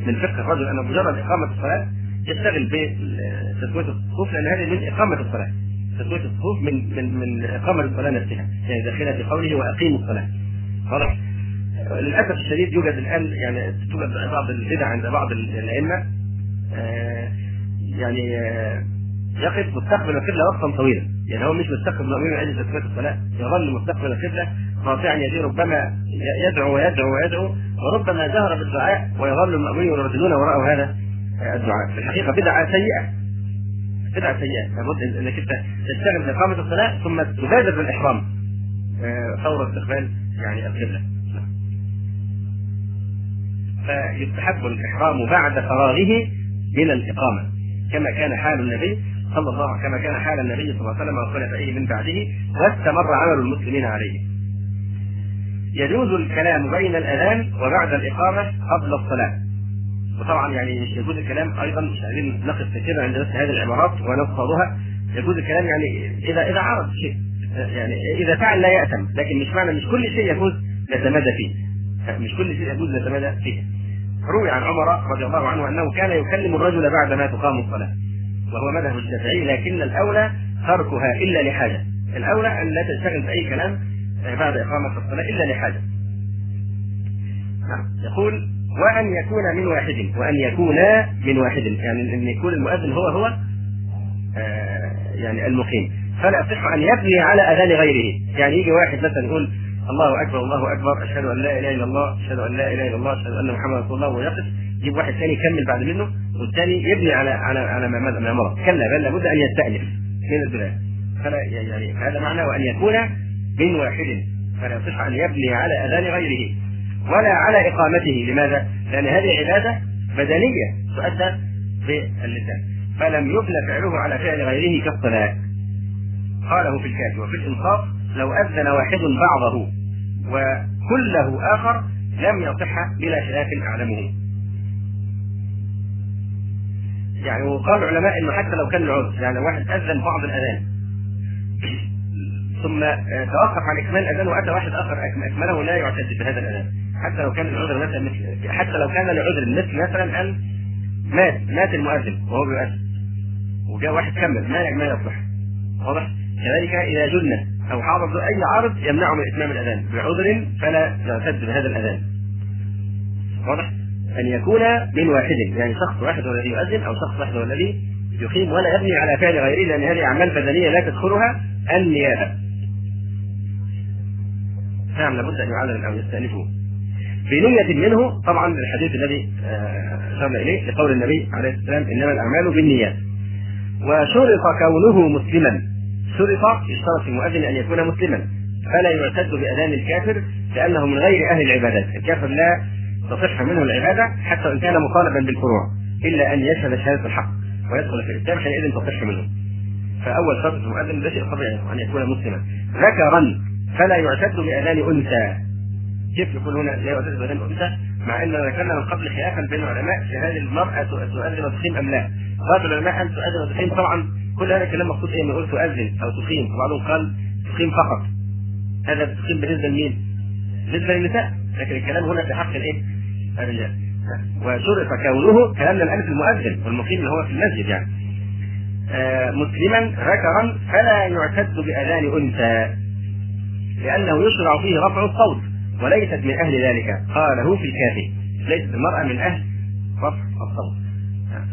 من فقه الرجل أن مجرد إقامة الصلاة يشتغل بتسويه الصفوف لأن هذه من إقامة الصلاة. تسويه الصفوف من من من إقامة الصلاة نفسها يعني داخله في قوله وأقيموا الصلاة. واضح للأسف الشديد يوجد الآن يعني توجد بعض البدع عند بعض الأئمة آه، يعني آه، يقف مستقبل القبلة وقتا طويلا. يعني هو مش مستقبل من أجل تسويه الصلاه يظل مستقبل القبلة رافعا يديه ربما يدعو ويدعو ويدعو وربما جهر بالدعاء ويظل المؤمنون يرددون وراءه هذا الدعاء. في الحقيقة بدعة سيئة. بدعة سيئة لابد إنك أنت تشتغل في إقامة الصلاة ثم تبادر بالإحرام. آه، فور استقبال يعني القبلة. فيستحب الإحرام بعد فراغه من الإقامة. كما كان حال النبي صلى الله عليه كما كان حال النبي صلى الله عليه وسلم وخلفائه من بعده واستمر عمل المسلمين عليه. يجوز الكلام بين الأذان وبعد الإقامة قبل الصلاة. وطبعا يعني يجوز الكلام أيضا مش عايزين نقف كثيرا عند مثل هذه العبارات ونفصلها يجوز الكلام يعني إذا إذا عرض شيء يعني إذا فعل لا ياثم لكن مش معنى مش كل شيء يجوز نتمادى فيه. مش كل شيء يجوز نتمادى فيه. روي عن عمر رضي الله عنه أنه كان يكلم الرجل بعد ما تقام الصلاة وهو مذهب الشافعي لكن الأولى تركها إلا لحاجة. الأولى أن لا تشتغل باي كلام بعد إقامة الصلاة إلا لحاجة. نعم يقول وأن يكون من واحد وأن يكون من واحد. يعني أن يكون المؤذن هو هو آه يعني المقيم. فلا يصح أن يبني على أذان غيره. يعني يجي واحد مثلا يقول الله أكبر الله أكبر أشهد أن لا إله إلا الله أشهد أن لا إله إلا الله أشهد أن محمدا رسول الله ويقف. يجيب واحد ثاني يكمل بعد منه والثاني يبني على على على ما مضى كلا بل لابد أن يستأنف. من البداية فلا يعني هذا معنى وأن يكون من واحد. فلا يصح أن يبني على أذان غيره. ولا على إقامته. لماذا؟ لأن هذه عبادة بدنية تؤدى باللسان. فلم يبنى فعله على فعل غيره كالصلاة قاله في الكافي وفي الإنصاف لو أذن واحد بعضه وكله آخر لم يصح بلا خلاف أعلمه. يعني وقال العلماء إنه حتى لو كان العذر يعني واحد أذن بعض الأذان. ثم توقف عن إكمال الأذان وأتى واحد آخر أكمله لا يعتد بهذا الأذان. حتى لو كان العذر مثلا مثل حتى لو كان العذر مثل مثلا ان مات مات المؤذن وهو بيؤذن. وجاء واحد كمل ما ما يصلح. واضح؟ كذلك إذا جن أو حاضر أي عارض يمنعه من إتمام الأذان. بعذر فلا يعتد بهذا الأذان. واضح؟ أن يكون من واحد يعني شخص واحد هو الذي يؤذن أو شخص واحد هو الذي يقيم. ولا يبني على فعل غيره لأن هذه أعمال بدنية لا تدخلها النيابة. نعم لابد أن يعلن أو يستأنفه. بنية منه طبعا الحديث الذي آه، أشرنا إليه لقول النبي عليه السلام إنما الأعمال بالنيات وشرط كونه مسلما. شرط يشترط المؤذن أن يكون مسلما. فلا يعتد بأذان الكافر لأنه من غير أهل العبادات. الكافر لا تصح منه العبادة حتى وإن كان مطالبا بالفروع إلا أن يشهد شهادة الحق ويدخل في الإسلام حينئذ تصح منه. فأول شرط المؤذن ده شيء طبيعي أن يكون مسلما. ذكرا فلا يعتد بأذان أنثى. كيف يكون هنا لا يؤدد بدن الأنثى مع ان ذكرنا من قبل خلافا بين العلماء في هذه المرأة تؤذن وتقيم أم لا؟ بعض العلماء ان تؤذن وتقيم طبعا كل هذا الكلام مقصود إيه؟ نقول تؤذن أو تقيم وبعضهم قال تقيم فقط هذا تقيم بالنسبة لمين؟ بالنسبة للنساء لكن الكلام هنا في حق الإيه؟ الرجال وشرط كونه كلامنا الان المؤذن والمقيم اللي هو في المسجد يعني آه مسلما ذكرا فلا يعتد بأذان أنثى لأنه يشرع فيه رفع الصوت وليست من أهل ذلك. قاله في الكافي. ليست المرأة من أهل رفع الصوت.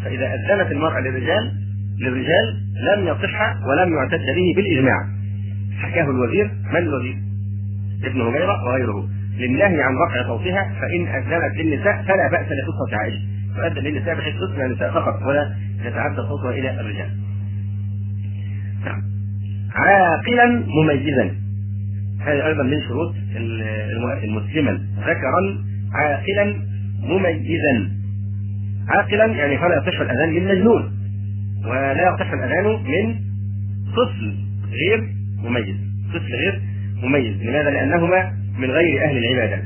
فإذا أذنت المرأة للرجال للرجال لم يصح ولم يعتد به بالإجماع. حكاه الوزير من الوزير؟ ابن هريرة وغيره. للنهي عن رفع صوتها فإن أذنت للنساء فلا بأس لقصة عائشة. تؤذن للنساء بحيث تسمع النساء فقط ولا يتعدى صوتها إلى الرجال. نعم. عاقلا مميزا. هذه أيضا من شروط المسلما. ذكرا عاقلا مميزا. عاقلا يعني فلا يصح الأذان للمجنون ولا يصح الأذان من طفل غير مميز. طفل غير مميز. لماذا؟ لأنهما من غير أهل العبادة.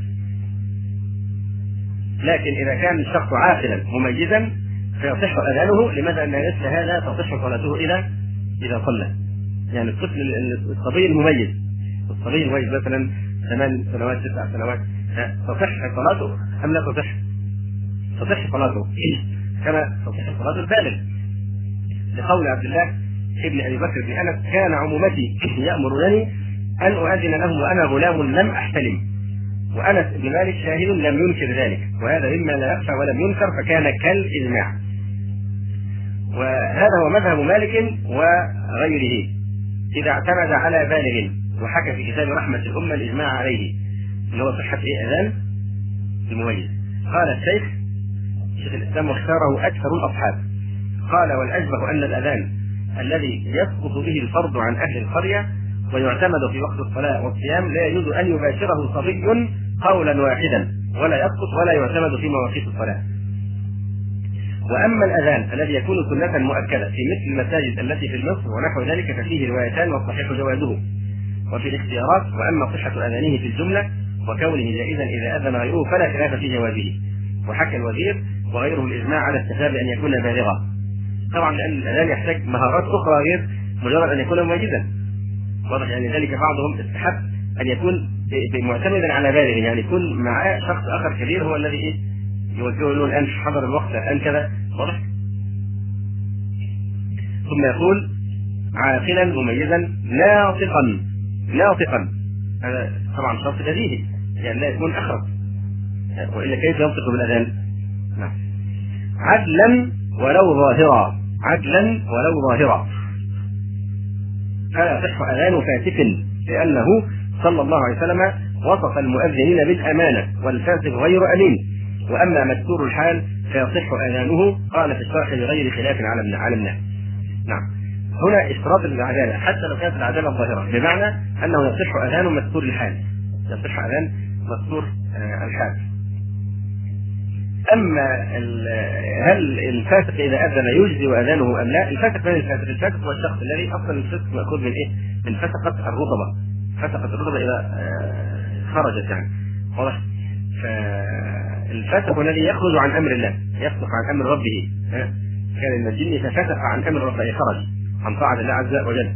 لكن إذا كان الشخص عاقلا مميزا فيصح أذانه. لماذا؟ ان مثل هذا تصح صلاته اذا إذا صلى. يعني الطفل الصبي المميز الصبي المميز مثلا ثمان سنوات تسع سنوات. تصح صلاته أم لا تصح؟ تصح صلاته. كما تصح صلاة البالغ. لقول عبد الله ابن أبي بكر بن أنس كان عمومتي يامرونني أن أؤذن لهم وأنا غلام لم أحتلم. وأنس بن مالك شاهد لم ينكر ذلك. وهذا مما لا يخفى ولم ينكر فكان كالإجماع. وهذا هو مذهب مالك وغيره. إذا اعتمد على بالغ. وحكى في كتاب رحمة الأمة الإجماع عليه اللي هو صحة إيه اذان المميز قال الشيخ شيخ الإسلام واختاره أكثر الأصحاب قال والاشبه أن الأذان الذي يسقط به الفرض عن أهل القرية ويعتمد في وقت الصلاة والصيام لا يجوز أن يباشره صبي قولا واحدا ولا يسقط ولا يعتمد في مواقيت الصلاة. وأما الأذان الذي يكون سنة مؤكدة في مثل المساجد التي في مصر ونحو ذلك ففيه روايتان والصحيح جوازه. وفي الاختيارات وأما صحة أذانه في الجملة وكونه جائزا إذا أذن غيره فلا خلاف في جوازه. وحكى الوزير وغيره الإجماع على استحباب أن يكون بالغا. طبعا لأن الأذان يحتاج مهارات أخرى غير مجرد أن يكون مميزا. واضح يعني ذلك بعضهم استحب أن يكون معتمدا على بالغ يعني يكون معاه شخص آخر كبير هو الذي يوجهه له الآن حضر الوقت الآن كذا واضح ثم يقول عاقلا مميزا ناطقا ناطقا هذا طبعا شرط بديهي يعني لا يكون اخرس وإلا كيف ينطق بالأذان؟ نعم عدلا ولو ظاهرا عدلا ولو ظاهرا فلا يصح أذان فاسق لأنه صلى الله عليه وسلم وصف المؤذنين بالأمانة والفاسق غير أمين وأما مستور الحال فيصح أذانه قال في الشرح بغير خلاف على علمناه. نعم. هنا اشتراط العدالة حتى لو كانت العدالة ظاهرة بمعنى أنه يصح أذان مستور الحال. يصح أذان مستور آه، الحال. أما هل الفاسق إذا أذن يجزي أذانه أم لا؟ الفاسق من الفاسق؟ الفاسق هو الشخص الذي أصلا الفسق مأخوذ من إيه؟ من فسقت الرطبة. فسقت الرطبة إذا آه، خرجت يعني. واضح؟ فالفاسق الذي يخرج عن أمر الله، يفسق عن أمر ربه. كان الجن ففسق عن أمر ربه خرج عن طاعة الله عز وجل.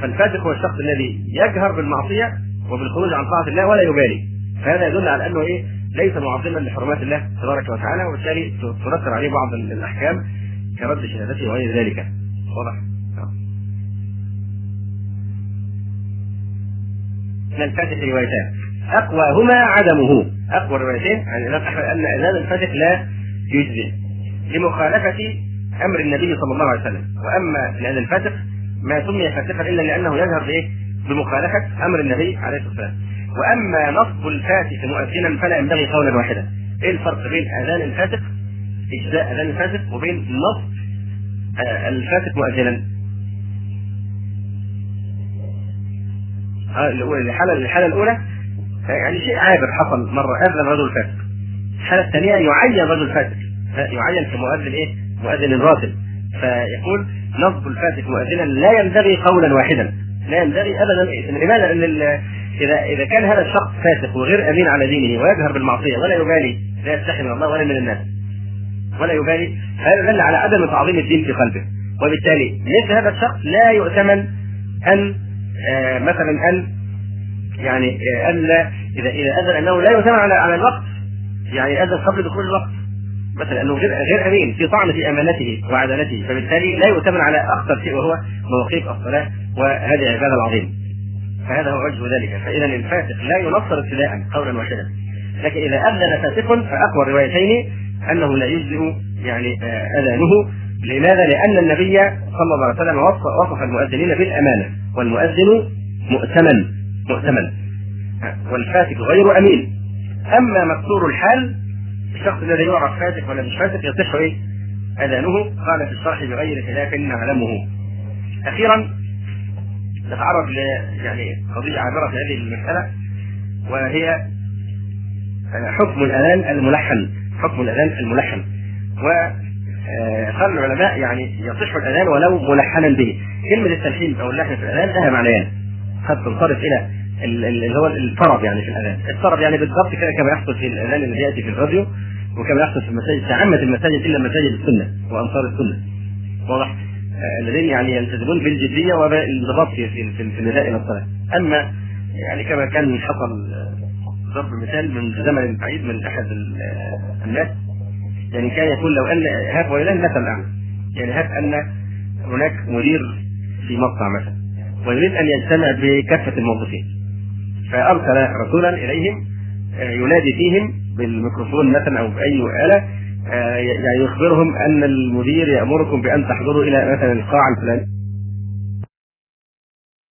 فالفاسق هو الشخص الذي يجهر بالمعصية وبالخروج عن طاعة الله ولا يبالي. فهذا يدل على أنه إيه؟ ليس معظما لحرمات الله تبارك وتعالى وبالتالي ترتب عليه بعض الأحكام كرد شهادته وغير ذلك واضح من الفاتح روايتان أقواهما عدمه أقوى الروايتين عن الامام احمد أن اذان الفاتح لا يجزي لمخالفة أمر النبي صلى الله عليه وسلم. وأما الاذان الفاتح ما سمي فاتحا إلا لأنه يظهر بإيه؟ بمخالفة أمر النبي عليه الصلاة والسلام. وأما نصب الفاسق مؤذنا فلا ينبغي قولا واحدا. إيه الفرق بين أذان الفاسق إجزاء أذان الفاسق وبين نصب آه، الفاسق مؤذنا آه، الحالة الحالة الأولى يعني شيء عابر حصل مرة. أذن رجل فاسق الحالة الثانية يعين رجل فاسق يعين كمؤذن إيه؟ مؤذن راتب فيقول نصب الفاسق مؤذنا لا ينبغي قولا واحدا. لا ينبغي ابدا. لماذا؟ لأن اذا إذا كان هذا الشخص فاسق وغير أمين على دينه ويجهر بالمعصية ولا يبالي لا يستحي من الله ولا من الناس. ولا يبالي. هذا دل على عدم تعظيم الدين في قلبه. وبالتالي مثل هذا الشخص لا يؤتمن أن آه مثلا أن يعني آه أن اذا إذا أذن أنه لا يؤتمن على على الوقت يعني أذن قبل دخول الوقت. مثلا أنه غير غير أمين في طعن في أمانته وعدالته فبالتالي لا يؤتمن على أخطر شيء وهو مواقيت الصلاة وهذه العبادة العظيمة. فهذا هو وجه ذلك. فاذا الفاسق لا ينصر ابتداء قولا واحدا لكن إذا أذن فاسق فأقوى الروايتين أنه لا يجزئ يعني آه، أذانه. لماذا؟ لأن النبي صلى الله عليه وسلم وصف المؤذنين بالأمانة والمؤذن مؤتمن مؤتمن. والفاسق غير أمين. أما مكسور الحال الشخص الذي يعرف فاسق ولا مش فاسق يصح إيه؟ أذانه. قال في الشرح بغير خلاف نعلمه. أخيرا نتعرض ل يعني قضية عابرة في هذه المسألة وهي حكم الأذان الملحن. حكم الأذان الملحن. و قال العلماء يعني يصح الأذان ولو ملحنا به. كلمة التلحين أو اللحن في الأذان لها معنيان. قد تنصرف إلى اللي هو الطرب يعني في الأذان. الطرب يعني بالضبط كده كما يحصل في الأذان اللي ياتي في الراديو وكما يحصل في المساجد تعمد المساجد إلا مساجد السنة وأنصار السنة. واضح؟ الذين يعني يلتزمون بالجدية وبالانضباط في في النداء إلى الصلاة. أما يعني كما كان حصل ضرب مثال من زمن بعيد من أحد الناس يعني كان يقول لو أن هاب ولله مثل اعلى يعني هاب أن هناك مدير في مصنع مثلا ويريد أن يجتمع بكافة الموظفين. فأرسل رسولا إليهم ينادي فيهم بالميكروفون مثلا أو بأي آلة يعني يخبرهم أن المدير يأمركم بأن تحضروا إلى مثلا القاعة الفلانية.